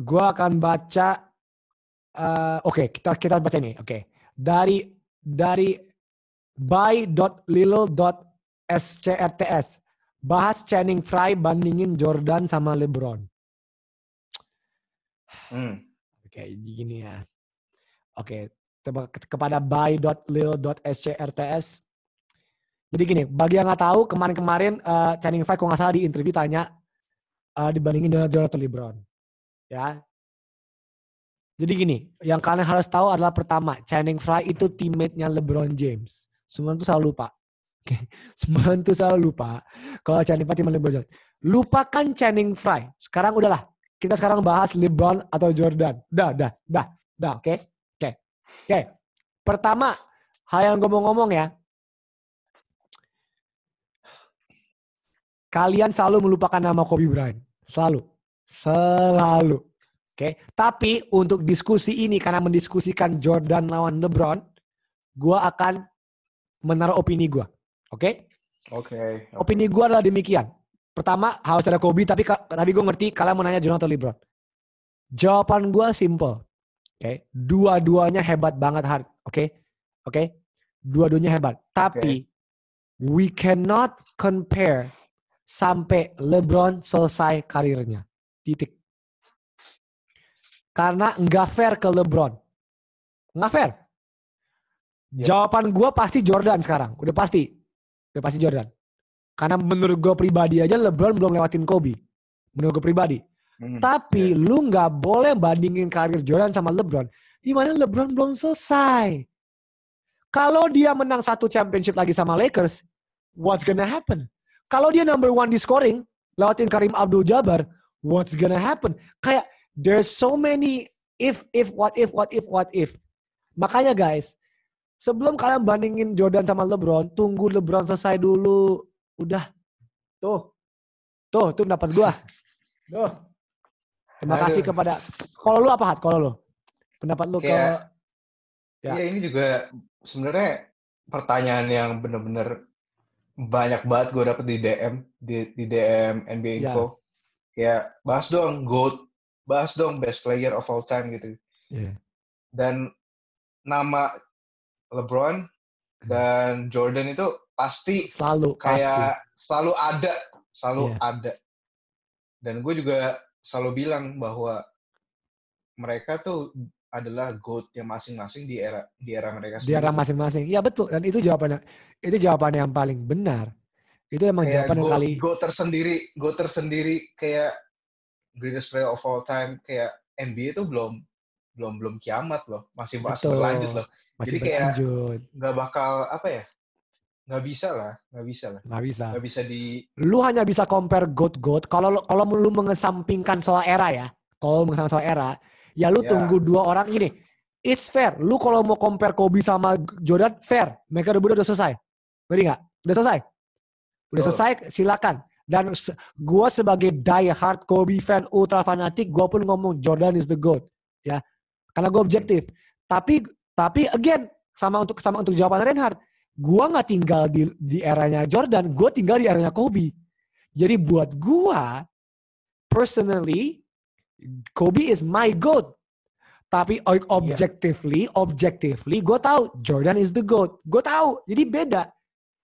gua akan baca eh oke, kita kita baca ini. Oke. Dari dari by.lilo.scrts bahas Channing Frye bandingin Jordan sama LeBron. Hmm. Oke, gini ya. Oke, ke- kepada by.lil.scrts. Jadi gini, bagi yang nggak tahu, kemarin-kemarin eh, Channing Frye kalau nggak salah di interview tanya eh, dibandingin dengan Jordan atau LeBron. Ya. Jadi gini, yang kalian harus tahu adalah pertama, Channing Frye itu teammate-nya LeBron James. Semua itu selalu lupa. Itu selalu lupa. Kalau Channing Frye teammate LeBron. Lupakan Channing Frye. Sekarang udahlah, kita sekarang bahas LeBron atau Jordan. Dah, dah, dah, dah, oke? Oke. Oke. Pertama, hal yang gue mau ngomong ya. Kalian selalu melupakan nama Kobe Bryant. Selalu. Selalu. Oke. Tapi untuk diskusi ini, karena mendiskusikan Jordan lawan LeBron, gue akan menaruh opini gue. Oke? Oke. Opini gue adalah demikian. Pertama, harus ada Kobe, tapi tapi gue ngerti kalian mau nanya Jordan atau LeBron. Jawaban gue simple. Oke, dua-duanya hebat banget hard. Oke, oke, dua-duanya hebat. Tapi we cannot compare sampai LeBron selesai karirnya. Titik. Karena nggak fair ke LeBron. Nggak fair. Yep. Jawaban gue pasti Jordan sekarang. Udah pasti. Udah pasti Jordan. Karena menurut gue pribadi aja LeBron belum lewatin Kobe. Menurut gue pribadi. Hmm. Tapi lu nggak boleh bandingin karir Jordan sama LeBron. Di mana LeBron belum selesai. Kalau dia menang satu championship lagi sama Lakers, what's gonna happen? Kalau dia number one di scoring, lewatin Karim Abdul-Jabbar, what's gonna happen? Kayak there's so many if, if, what if, what if, what if. Makanya guys, sebelum kalian bandingin Jordan sama LeBron, tunggu LeBron selesai dulu. Udah. Tuh. Tuh, tuh pendapat gua. Tuh. Terima kasih Aduh. kepada kalau lu apa hat? Kalau lu pendapat lu ke Kayak- Ya. Iya ini juga sebenarnya pertanyaan yang bener-bener banyak banget gue dapet di DM di, di DM NBA Ya. Info. Kayak bahas dong GOAT, bahas dong best player of all time gitu. Iya. Dan nama LeBron dan Jordan itu pasti selalu pasti. kayak selalu ada, selalu Iya. ada. Dan gue juga selalu bilang bahwa mereka tuh adalah goatnya masing-masing di era di era mereka Di era masing-masing. Iya betul. Dan itu jawabannya. Itu jawabannya yang paling benar. Itu emang kayak jawaban yang goat, kali. goat tersendiri, goat tersendiri kayak greatest player of all time kayak NBA itu belum belum belum kiamat loh, masih masih Betul. berlanjut loh. Masih Jadi kayak- berlanjut. Nggak bakal apa ya? Nggak bisa lah, nggak bisa lah, Nggak bisa. nggak bisa di Lu hanya bisa compare goat-goat. Kalau lu- kalau lu mengesampingkan soal era ya. Kalau mengesampingkan soal era. Ya lu Ya. tunggu dua orang ini. It's fair. Lu kalau mau compare Kobe sama Jordan, fair. Mereka udah udah selesai. Ngerti nggak? Udah selesai. Udah selesai, silakan. Dan gua sebagai die hard Kobe fan ultra fanatik, gua pun ngomong Jordan is the GOAT. Ya. Karena gue objektif. Tapi tapi again sama untuk sama untuk jawaban Reinhardt, gua nggak tinggal di di eranya Jordan, gue tinggal di eranya Kobe. Jadi buat gua personally Kobe is my GOAT. Tapi objectively, objectively gue tahu Jordan is the GOAT. Gue tahu. Jadi beda.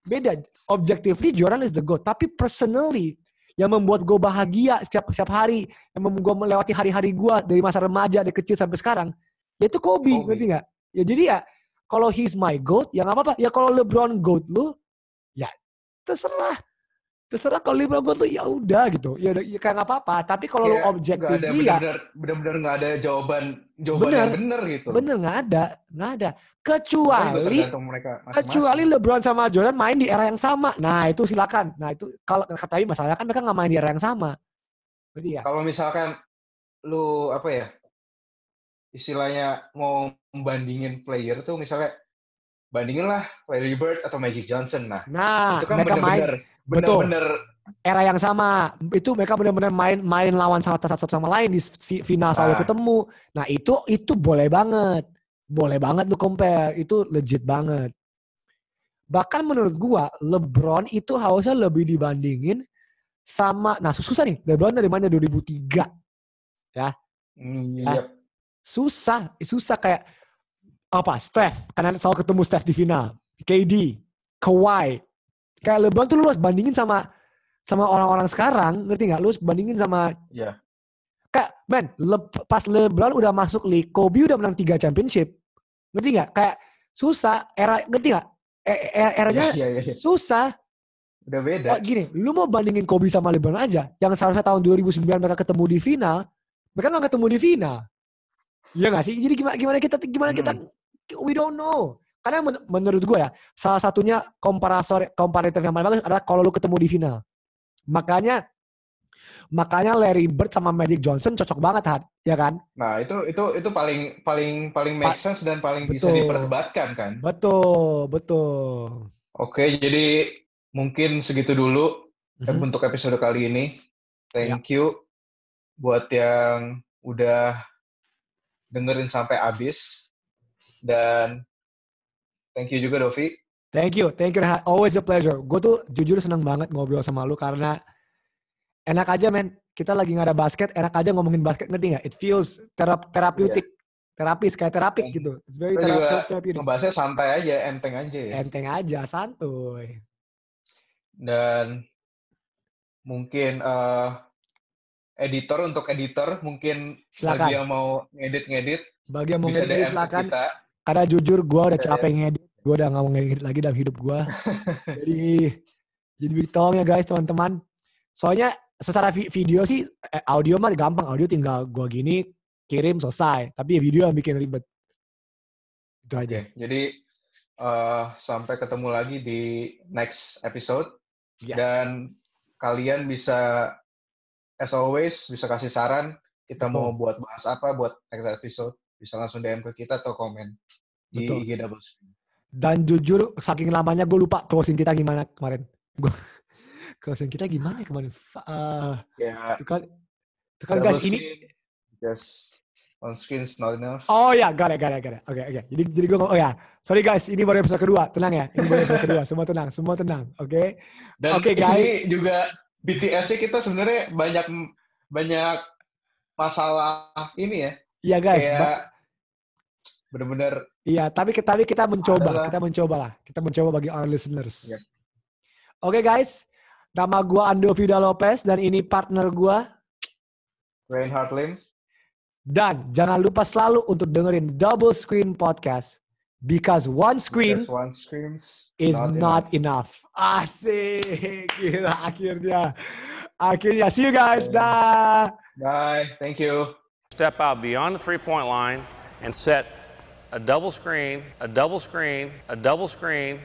Beda. Objectively Jordan is the GOAT. Tapi personally yang membuat gue bahagia setiap setiap hari, yang membuat gue melewati hari-hari gue dari masa remaja dari kecil sampai sekarang, yaitu Kobe, Kobe. ngerti nggak? Ya jadi ya kalau he's my GOAT, ya nggak apa-apa. Ya kalau LeBron GOAT lu, ya terserah. Terserah kalau LeBron GOAT lu ya udah gitu. Ya, udah, ya kayak nggak apa-apa. Tapi kalau lu kayak nggak ada ya benar-benar nggak ada jawaban jawaban Bener. yang benar gitu. bener nggak ada, nggak ada. Kecuali mereka masing-masing. kecuali LeBron sama Jordan main di era yang sama. Nah itu silakan. Nah itu kalau tapi masalahnya kan mereka nggak main di era yang sama. Berarti ya. kalau misalkan lu apa ya istilahnya mau membandingin player tuh misalnya bandingin lah Larry Bird atau Magic Johnson nah Nah itu kan mereka main bener-bener betul. bener-bener era yang sama. Itu mereka benar-benar main main lawan satu satu sama lain di si- final selalu Ah. ketemu. Nah itu itu boleh banget, boleh banget lu compare. Itu legit banget. Bahkan menurut gua LeBron itu harusnya lebih dibandingin sama. Nah susah nih. LeBron dari mana 2003. mm, Ah. yep. susah susah kayak apa? Steph. Karena selalu ketemu Steph di final. KD Kawhi. Kayak LeBron tuh lu harus bandingin sama sama orang-orang sekarang. Ngerti nggak? Lu harus bandingin sama Iya. kayak man Le- pas LeBron udah masuk league Kobe udah menang tiga championship. Ngerti nggak? Kayak susah era ngerti nggak? E- e- eranya Iya, iya, iya. susah. Udah beda. Oh, gini, lu mau bandingin Kobe sama LeBron aja, yang seharusnya tahun 2009 mereka ketemu di final, mereka nggak ketemu di final. Iya nggak sih? Jadi gimana gimana kita gimana kita we don't know. Karena men- menurut gue ya, salah satunya komparasor komparatif yang paling bagus adalah kalau lu ketemu di final. Makanya makanya Larry Bird sama Magic Johnson cocok banget, Had. ya kan? nah itu itu itu paling paling paling make sense dan paling bisa Betul. diperdebatkan kan Betul, betul. oke jadi mungkin segitu dulu Mhm. untuk episode kali ini. Ya. Thank you buat yang udah dengerin sampai habis. Dan thank you juga Dovi. Thank you, thank you. Always a pleasure. Gue tuh jujur seneng banget ngobrol sama lu karena enak aja men. Kita lagi nggak ada basket, enak aja ngomongin basket ngerti nggak? It feels terap terapeutik, terapis kayak terapik Dan gitu. It's very thera- therapeutic. ngebahasnya santai aja, enteng aja ya. Enteng aja, santuy. Dan mungkin eh, editor untuk editor mungkin Silakan. bagi yang mau ngedit-ngedit Bagi yang mau ngedit silakan. kita. Karena jujur gue udah Bisa capek ngedit. Gue udah nggak mau ngedit lagi dalam hidup gue. jadi, jadi tolong ya guys teman-teman. Soalnya secara vi- video sih, eh, audio mah gampang. Audio tinggal gue gini, kirim selesai. Tapi ya video yang bikin ribet. Itu aja. Jadi eh, sampai ketemu lagi di next episode. Yes. Dan kalian bisa, as always, bisa kasih saran. Kita mau buat bahas apa buat next episode. Bisa langsung DM ke kita atau komen Betul. IG Double Screen. Dan jujur saking lamanya gue lupa closing kita gimana kemarin. Gue closing kita gimana ya kemarin? Ah, Ya, itu kan, itu kan guys ini. Just on screen is not enough. Oh ya, got it, got it, got it. Oke, oke. Jadi, jadi gue oh ya, sorry guys, ini baru episode kedua. Tenang ya, ini baru episode kedua. Semua tenang, semua tenang. Oke. Dan Oke, ini guys. juga BTS-nya kita sebenarnya banyak banyak masalah ini ya. Iya guys. kayak bener-bener Iya, tapi tapi kita mencoba, Adalah- kita mencoba lah. Kita mencoba bagi our listeners. Yep. Oke guys, nama gua Ando Vida Lopez dan ini partner gua. Reinhard Lim. Dan jangan lupa selalu untuk dengerin Double Screen Podcast. Because one screen Because one screams is not not enough. Asik. Gila akhirnya. Akhirnya. See you guys. Dah. Bye. Thank you. Step out beyond the three-point line and set a double screen, a double screen, a double screen,